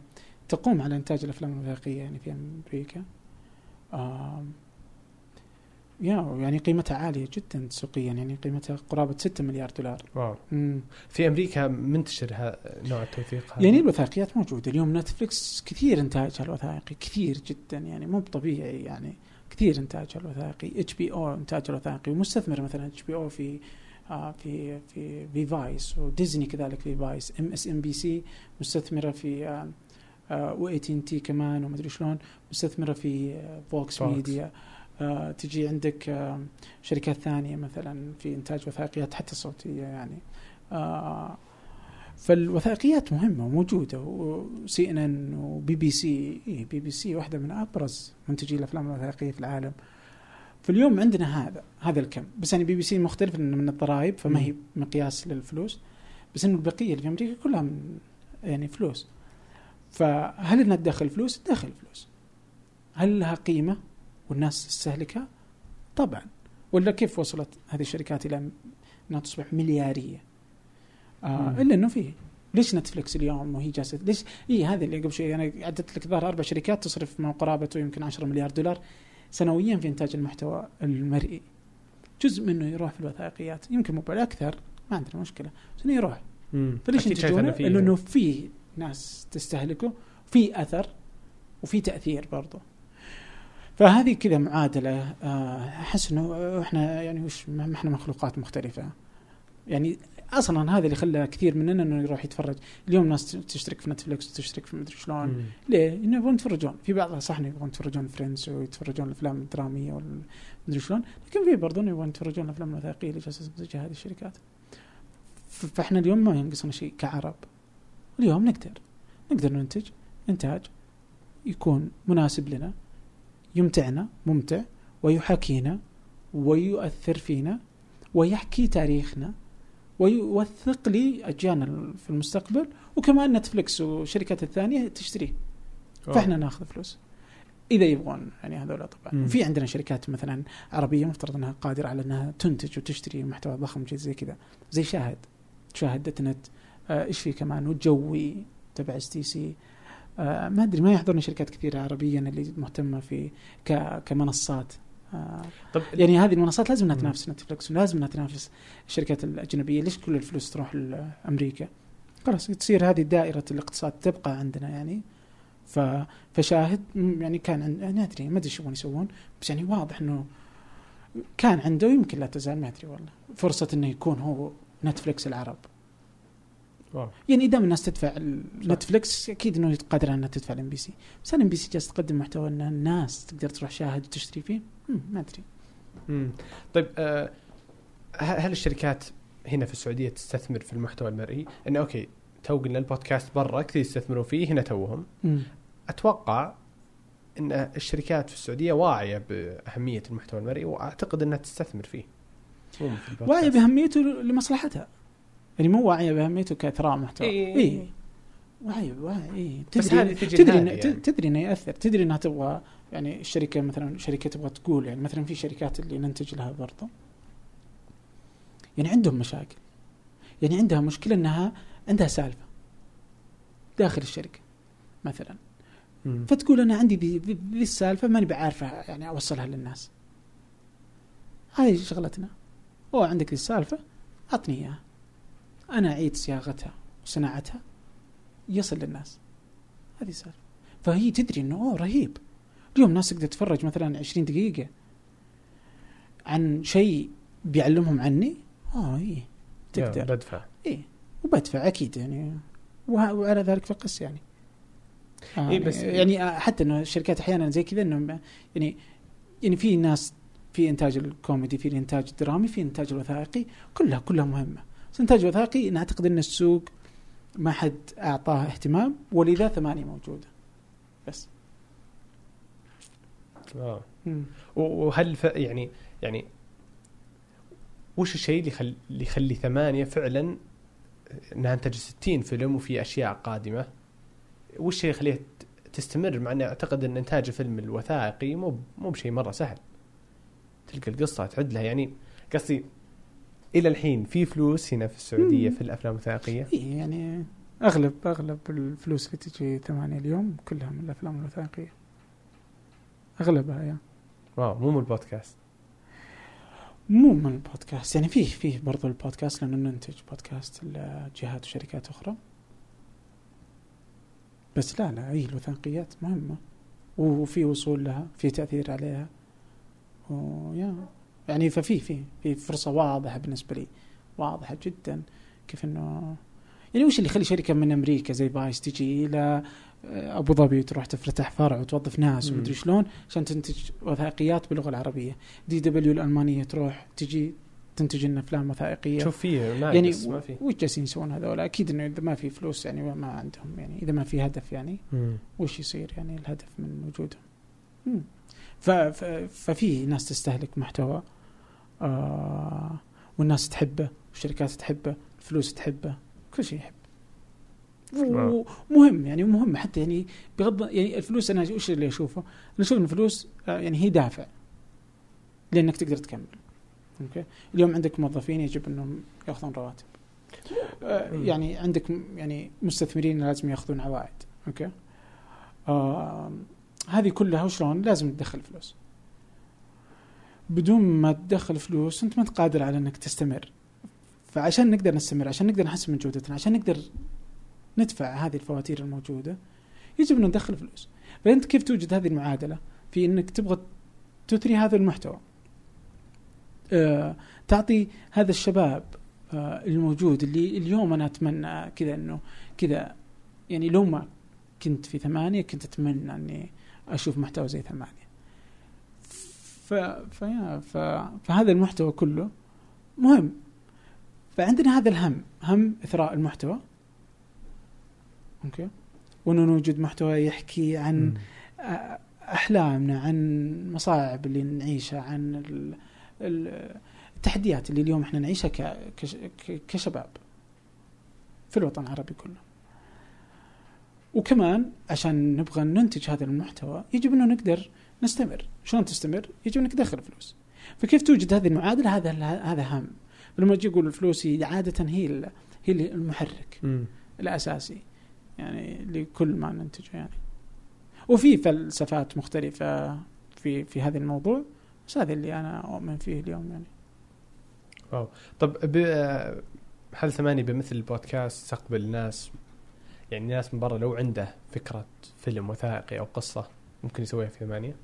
تقوم على إنتاج الأفلام الوثائقية يعني في أمريكا. آه يا يعني قيمتها عالية جدا تسويقيا يعني قيمتها قرابة 6 مليار دولار. واو. مم. في أمريكا منتشر ها نوع التوثيق هذا؟ يعني الوثائقيات موجودة. اليوم Netflix كثير انتاجها الوثائقي كثير جدا يعني مو طبيعي يعني كثير انتاجها الوثائقي. إتش بي أو انتاجها الوثائقي ومستثمر مثلا إتش بي أو في آه في في في فايس وديزني كذلك في فايس ام اس ام بي سي مستثمرة في آه آه و اي تي كمان ومدري شلون مستثمرة في آه فوكس فوكس. ميديا. آه تجي عندك آه شركات ثانية مثلا في إنتاج وثائقيات حتى صوتية يعني. آه فالوثائقيات مهمة وموجودة وسي إن إن وبي بي سي. إيه بي بي سي واحدة من أبرز منتجي الأفلام الوثائقية في العالم. فاليوم عندنا هذا هذا الكم. بس يعني بي بي سي مختلف من الضرائب فما هي مقياس للفلوس. بس إنه البقية اللي في أمريكا كلها من يعني فلوس. فهل إنها تدخل فلوس؟ تدخل فلوس. هل لها قيمة؟ والناس تستهلكها؟ طبعا. ولا كيف وصلت هذه الشركات إلى أنها تصبح مليارية؟ آه. إلا إنه فيه ليش Netflix اليوم وهي جالسة؟ ليش؟ إي هذه اللي قبل شوي أنا عدت لك ظهر أربع شركات تصرف ما قرابته يمكن 10 مليار دولار سنويا في إنتاج المحتوى المرئي. جزء منه يروح في الوثائقيات. يمكن مو بالاكثر ما عندنا مشكلة. بس إنه يروح. فليش ينتجونه؟ لأنه إنه في ناس تستهلكه في أثر وفي تأثير برضه. فهذه كذا معادلة آه، أحس إنه إحنا يعني وش ما إحنا مخلوقات مختلفة. يعني أصلا هذا اللي خلى كثير مننا إنه يروح يتفرج. اليوم ناس تشترك في نتفلكس وتشترك في مدري شلون. مم. ليه؟ إنه يبغون يتفرجون. في بعضها صح إنه يبغون يتفرجون فريندز ويتفرجون الأفلام الدرامية والمدري شلون. لكن في برضه إنه يبغون يتفرجون الأفلام الوثائقية اللي جالسة تنتجها هذه الشركات. فإحنا اليوم ما ينقصنا شيء كعرب. اليوم نقدر. نقدر ننتج. إنتاج يكون مناسب لنا. يمتعنا ممتع ويحاكينا ويؤثر فينا ويحكي تاريخنا ويوثق لي أجيالنا في المستقبل وكمان Netflix والشركات الثانية تشتريه. فإحنا ناخذ فلوس. إذا يبغون يعني هذول طبعا. وفي عندنا شركات مثلا عربية مفترض أنها قادرة على أنها تنتج وتشتري محتوى ضخم زي كذا. زي شاهد. شاهد dot net آه، إيش في كمان؟ وجوي تبع STC. آه، ما أدري ما يحضرني شركات كثيرة عربيا اللي مهتمة في ك- كمنصات. آه، طب يعني هذه المنصات لازم انها. تنافس Netflix ولازم انها تنافس الشركات الأجنبية. ليش كل الفلوس تروح لامريكا خلاص تصير هذه دائرة الاقتصاد تبقى عندنا يعني. ف فشاهد يعني كان عند ما أدري ما أدري إيش يبغون يسوون بس يعني واضح إنه كان عنده يمكن لا تزال ما أدري والله. فرصة إنه يكون هو Netflix العرب. واو. يعني دام الناس تدفع Netflix أكيد إنه قادر على إنها تدفع ال MBC بس ال MBC جالس تقدم محتوى إن الناس تقدر تروح شاهد وتشتري فيه ما أدري. طيب آه هل الشركات هنا في السعودية تستثمر في المحتوى المرئي؟ انه أوكي تو قلنا البودكاست برا كثير يستثمرون فيه هنا توهم مم. أتوقع إن الشركات في السعودية واعية بأهمية المحتوى المرئي وأعتقد إنها تستثمر فيه. واعية بأهميته لمصلحتها يعني مو واعية بأهميته كإثراء محتوى إيه. إيه. واعية واعية إيه. تدري تدري إن يعني. تدري انه ياثر تدري إنها تبغى يعني الشركة مثلا شركة تبغى تقول يعني مثلا في شركات اللي ننتج لها برضه يعني عندهم مشاكل يعني عندها مشكلة إنها عندها سالفة داخل الشركة مثلا مم. فتقول أنا عندي ذي ذي- ذي السالفة ماني بعارفه يعني أوصلها للناس هذه شغلتنا هو عندك ذي السالفة أعطني إياها أنا أعيد صياغتها وصناعتها. يصل للناس. هذه السالفه فهي تدري إنه أوه رهيب. اليوم الناس تقدر تتفرج مثلا 20 دقيقة عن شيء بيعلمهم عني آه يا، تقدر. بدفع. إيه وبدفع أكيد يعني. وعلى ذلك فقس يعني. آه إيه بس- يعني آه، حتى إنه الشركات أحيانا زي كذا إنه يعني يعني في ناس في إنتاج الكوميدي في الانتاج الدرامي في إنتاج الوثائقي كلها كلها مهمة. بس الانتاج الوثائقي نعتقد إن السوق ما حد أعطاه اهتمام ولذا ثمانية موجودة. بس. آه. وهل ف... يعني يعني وش الشيء اللي يخلي اللي يخلي ثمانية فعلا إنها انتج 60 فيلم وفي أشياء قادمة؟ وش الشيء اللي يخليها تستمر؟ مع إني أعتقد إن إنتاج الفيلم الوثائقي مو مو بشيء مرة سهل. تلقى القصة تعد لها يعني قصدي إلى الحين في فلوس هنا في السعودية مم. في الأفلام الوثائقية؟ إيه يعني أغلب أغلب الفلوس اللي تجي ثمانية اليوم كلها من الأفلام الوثائقية. أغلبها يا. واو مو من البودكاست. مو من البودكاست يعني فيه فيه برضو البودكاست لأنه ننتج بودكاست لجهات وشركات أخرى. بس لا لا أي الوثائقيات مهمة. وفي وصول لها في تأثير عليها. ويا يعني ففي في في فرصة واضحة بالنسبة لي. واضحة جدا كيف إنه يعني وش اللي يخلي شركة من أمريكا زي بايس تجي إلى أبو ظبي وتروح تفتح فرع وتوظف ناس. ومدري شلون عشان تنتج وثائقيات باللغة العربية. دي دبليو الألمانية تروح تجي تنتج لنا أفلام وثائقية. شوف فيه يعني ما في. وش جالسين يسوون هذول؟ أكيد إنه إذا ما في فلوس يعني ما عندهم يعني إذا ما في هدف يعني مم. وش يصير يعني الهدف من وجودهم؟ ففي ناس تستهلك محتوى آه والناس تحبه والشركات تحبه الفلوس تحبه كل شيء يحب. ومهم يعني مهم حتى يعني بغض يعني الفلوس أنا وش اللي أشوفه؟ أنا أشوف إن الفلوس آه، يعني هي دافع لأنك تقدر تكمل. أوكي؟ اليوم عندك موظفين يجب إنهم يأخذون رواتب. آه، يعني عندك يعني مستثمرين لازم يأخذون عوائد. أوكي؟ آه هذه كلها وشلون لازم تدخل فلوس. بدون ما تدخل فلوس أنت ما انت قادر على إنك تستمر. فعشان نقدر نستمر عشان نقدر نحسن من جودتنا عشان نقدر ندفع هذه الفواتير الموجودة يجب أن ندخل فلوس. فانت كيف توجد هذه المعادلة؟ في إنك تبغى تثري هذا المحتوى. آه تعطي هذا الشباب آه الموجود اللي اليوم أنا أتمنى كذا إنه كذا. يعني لو ما كنت في ثمانية كنت أتمنى إني أشوف محتوى زي ثمانية. ف... فيا ف... فهذا المحتوى كله مهم. فعندنا هذا الهم هم إثراء المحتوى. أوكي؟ وأنه نوجد محتوى يحكي عن أحلامنا عن مصاعب اللي نعيشها عن ال- ال- التحديات اللي اليوم إحنا نعيشها ك- كش- ك- كشباب في الوطن العربي كله. وكمان عشان نبغى ننتج هذا المحتوى يجب أنه نقدر نستمر. شلون تستمر؟ يجب انك تدخل فلوس. فكيف توجد هذه المعادلة؟ هذا هذا هم. لما أجي أقول الفلوس هي عادة هي هي المحرك مم. الأساسي يعني لكل ما ننتجه يعني. وفي فلسفات مختلفة في في هذا الموضوع. بس هذا اللي أنا أؤمن فيه اليوم يعني. طب ب... هل ثمانية بمثل البودكاست تستقبل ناس يعني ناس من برا لو عنده فكرة فيلم وثائقي أو قصة ممكن يسويها في ثمانية؟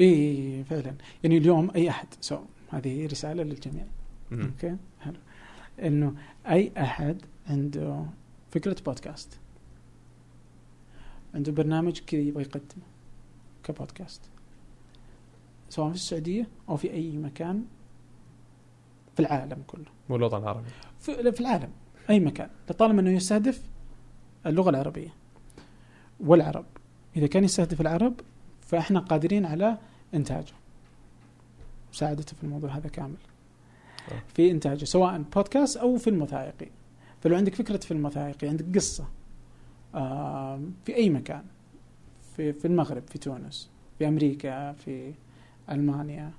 إي فعلا. يعني اليوم أي أحد. so هذه رسالة للجميع. أوكي؟ حلو. إنه أي أحد عنده فكرة بودكاست عنده برنامج كذا يبغى يقدمه كبودكاست سواء في السعودية أو في أي مكان في العالم كله. والوطن العربي في, في العالم. أي مكان. طالما إنه يستهدف اللغة العربية والعرب. إذا كان يستهدف العرب فإحنا قادرين على إنتاجه. مساعدته في الموضوع هذا كامل. آه. في إنتاجه سواء بودكاست أو فيلم وثائقي فلو عندك فكرة فيلم وثائقي عندك قصة آم، في أي مكان في في المغرب في تونس في أمريكا في ألمانيا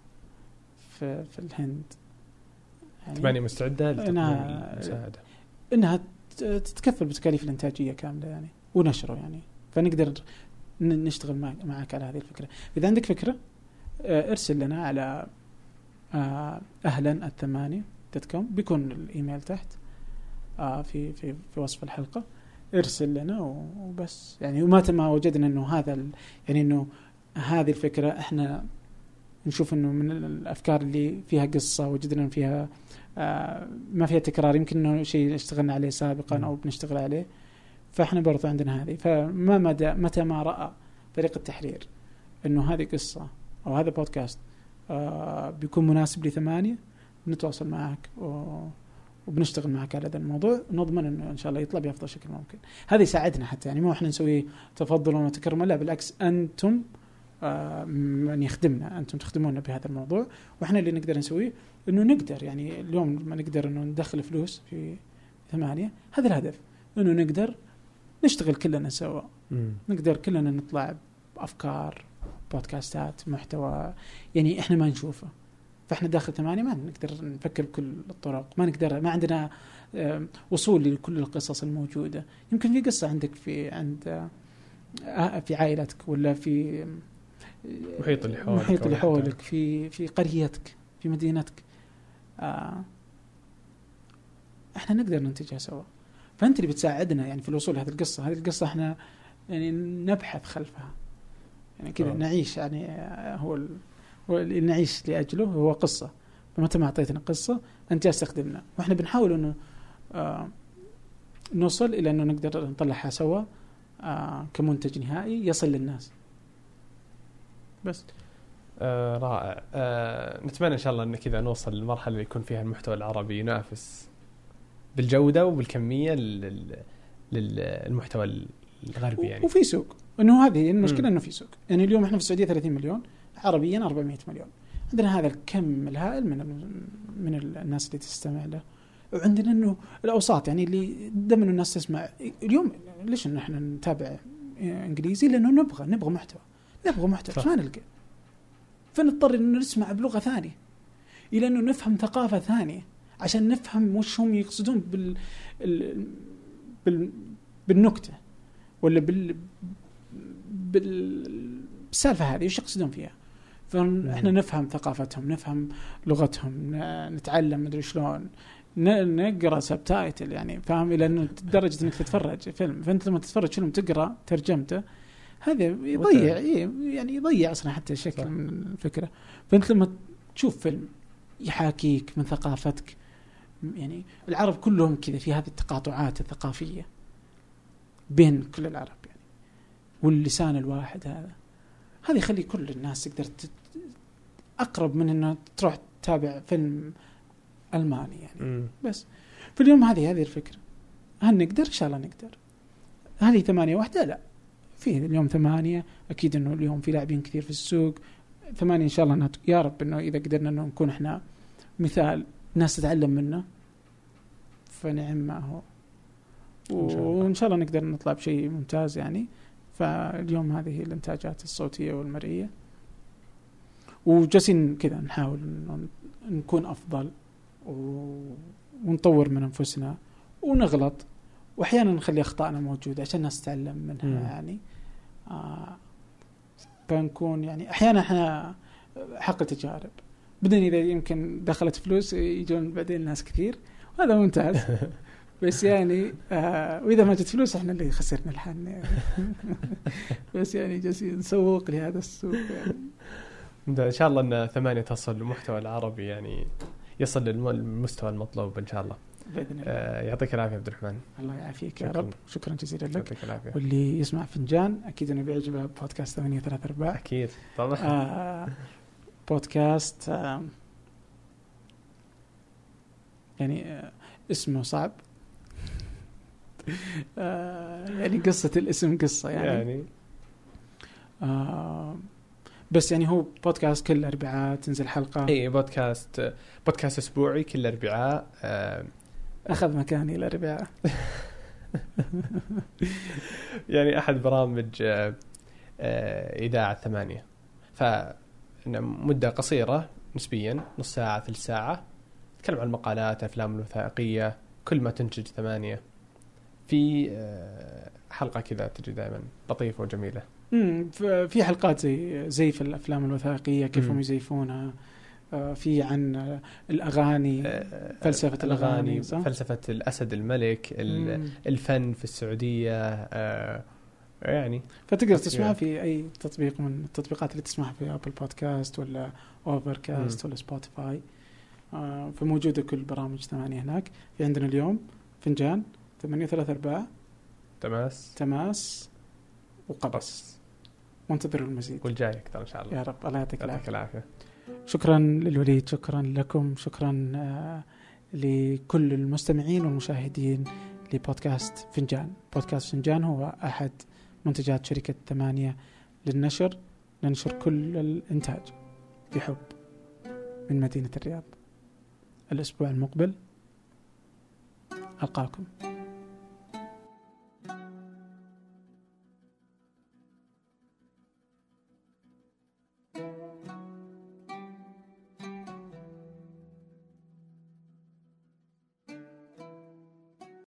في في الهند. يعني لتقديم أنا- المساعدة؟ إنها تتكفل بتكاليف الإنتاجية كاملة يعني ونشره يعني. فنقدر نشتغل مع- معك على هذه الفكرة. إذا عندك فكرة؟ آه، ارسل لنا على آه، أهلا ات ثمانية dot com. بيكون الإيميل تحت آه، في في في وصف الحلقة. ارسل لنا وبس. يعني ومتى ما وجدنا إنه هذا يعني إنه هذه الفكرة إحنا نشوف إنه من الأفكار اللي فيها قصة وجدنا فيها آه، ما فيها تكرار. يمكن إنه شيء اشتغلنا عليه سابقا مم. أو بنشتغل عليه. فإحنا برضو عندنا هذه. فما مدى متى ما رأى فريق التحرير إنه هذه قصة أو هذا بودكاست آه بيكون مناسب لثمانية بنتواصل معك وبنشتغل معك على هذا الموضوع ونضمن إنه إن شاء الله يطلع بأفضل شكل ممكن. هذا يساعدنا حتى يعني مو إحنا نسوي تفضلا وتكرما لا بالعكس أنتم آه من يخدمنا أنتم تخدمونا بهذا الموضوع وإحنا اللي نقدر نسويه إنه نقدر يعني اليوم لما نقدر إنه ندخل فلوس في ثمانية هذا الهدف إنه نقدر نشتغل كلنا سوا. نقدر كلنا نطلع بأفكار بودكاستات محتوى يعني إحنا ما نشوفه. فإحنا داخل ثمانية ما نقدر نفكر بكل الطرق. ما نقدر ما عندنا آم، وصول لكل القصص الموجودة. يمكن في قصة عندك في عند آه، في عائلتك ولا في محيط اللي حولك المحيط أو اللي حولك في في قريتك في مدينتك. آه إحنا نقدر ننتجها سوا. فأنت اللي بتساعدنا يعني في الوصول لهذه القصة. هذه القصة إحنا يعني نبحث خلفها. يعني كذا آه. نعيش يعني آه، هو ال... نعيش لأجله هو قصة. فمتى ما أعطيتنا قصة أنت جالس تخدمنا وإحنا بنحاول إنه آه نوصل إلى إنه نقدر نطلعها سوا آه كمنتج نهائي يصل للناس. بس. آه رائع. آه نتمنى إن شاء الله إن كذا نوصل للمرحله اللي يكون فيها المحتوى العربي ينافس بالجودة وبالكمية لل- للمحتوى الغربي يعني. وفي سوق. إنه هذه المشكلة إنه في سوق. يعني اليوم إحنا في السعودية 30 مليون عربيا 400 مليون. عندنا هذا الكم الهائل من من ال- الناس اللي تستمع له. وعندنا إنه الأوساط يعني اللي دائما الناس تسمع. اليوم ليش إن إحنا نتابع إنجليزي؟ لأنه نبغى نبغى محتوى. نبغى محتوى ما نلقى. فنضطر إنه نسمع بلغة ثانية. إلى إنه نفهم ثقافة ثانية. عشان نفهم وش هم يقصدون بال, ال- بال... بالنكتة. ولا بال بالسالفة هذه وش يقصدون فيها؟ فاحنا نفهم ثقافتهم نفهم لغتهم نتعلم مدري شلون نقرأ سبتايتل يعني فاهم؟ إلى انه لدرجه إنك تتفرج فيلم فأنت لما تتفرج فيلم تقرأ ترجمته هذا يضيع إيه يعني يضيع أصلا حتى صح. من الفكرة. فأنت لما تشوف فيلم يحاكيك من ثقافتك يعني العرب كلهم كذا في هذه التقاطعات الثقافية بين كل العرب. واللسان الواحد هذا. هذا يخلي كل الناس تقدر. أقرب من إنه تروح تتابع فيلم ألماني يعني. مم. بس. في اليوم هذه هذه الفكرة. هل نقدر؟ إن شاء الله نقدر. هذه ثمانية واحدة؟ لا. في اليوم ثمانية. أكيد أنه اليوم في لاعبين كثير في السوق. ثمانية إن شاء الله نت... يا رب أنه إذا قدرنا أنه نكون إحنا مثال ناس تتعلم منه فنعم ما هو. وإن شاء الله نقدر نطلع بشيء ممتاز يعني. فاليوم هذه الإنتاجات الصوتية والمرئية. وجالسين كذا نحاول نكون أفضل و... ونطور من أنفسنا ونغلط وأحيانا نخلي أخطائنا موجودة عشان الناس تتعلم منها مم. يعني. آه فنكون يعني أحيانا إحنا حق التجارب. بعدين إذا يمكن دخلت فلوس يجون بعدين ناس كثير. وهذا ممتاز. بس يعني آه وإذا ما جت فلوس إحنا اللي خسرنا الحن يعني بس يعني جالسين نسوق لهذا السوق يعني. إن شاء الله إن ثمانية تصل للمحتوى العربي يعني يصل للمستوى المطلوب إن شاء الله. بإذن الله. آه يعطيك العافية عبد الرحمن. الله يعافيك يا. رب. شكرا جزيلا لك. يعطيك العافية. واللي يسمع فنجان أكيد إنه بيعجبه بودكاست 8 3 ارباع أكيد. طبعا. آه بودكاست آه يعني آه اسمه صعب. يعني قصة الاسم قصة يعني, يعني. آه بس يعني هو بودكاست كل أربعاء تنزل حلقة. إي بودكاست بودكاست أسبوعي كل أربعاء. آه أخذ مكاني الأربعاء يعني أحد برامج آه آه إذاعة ثمانية. ف مدة قصيرة نسبيا نص ساعة ثلث ساعة. نتكلم عن المقالات الافلام الوثائقية كل ما تنتج ثمانية. في آه حلقة كذا تجي دائما لطيفة وجميلة امم في حلقات زي زي في الأفلام الوثائقية كيف. هم يزيفونها آه في عن الأغاني آه، فلسفة الأغاني، صح؟ فلسفة الأسد الملك. الفن في السعودية يعني فتقدر. تسمعها في أي تطبيق من التطبيقات اللي تسمعها في Apple Podcast ولا Overcast ولا Spotify فموجودة كل برامج ثمانية هناك في عندنا اليوم فنجان ثمانية ثلاثة أرباع تماس. تماس. وقبس. وانتظروا المزيد. والجاي أكثر إن شاء الله. يا رب. الله يعطيك العافية. العافية. شكرا للوليد. شكرا لكم. شكرا آه لكل المستمعين والمشاهدين لبودكاست فنجان. بودكاست فنجان هو أحد منتجات شركة ثمانية للنشر. ننشر كل الإنتاج بحب من مدينة الرياض. الأسبوع المقبل ألقاكم.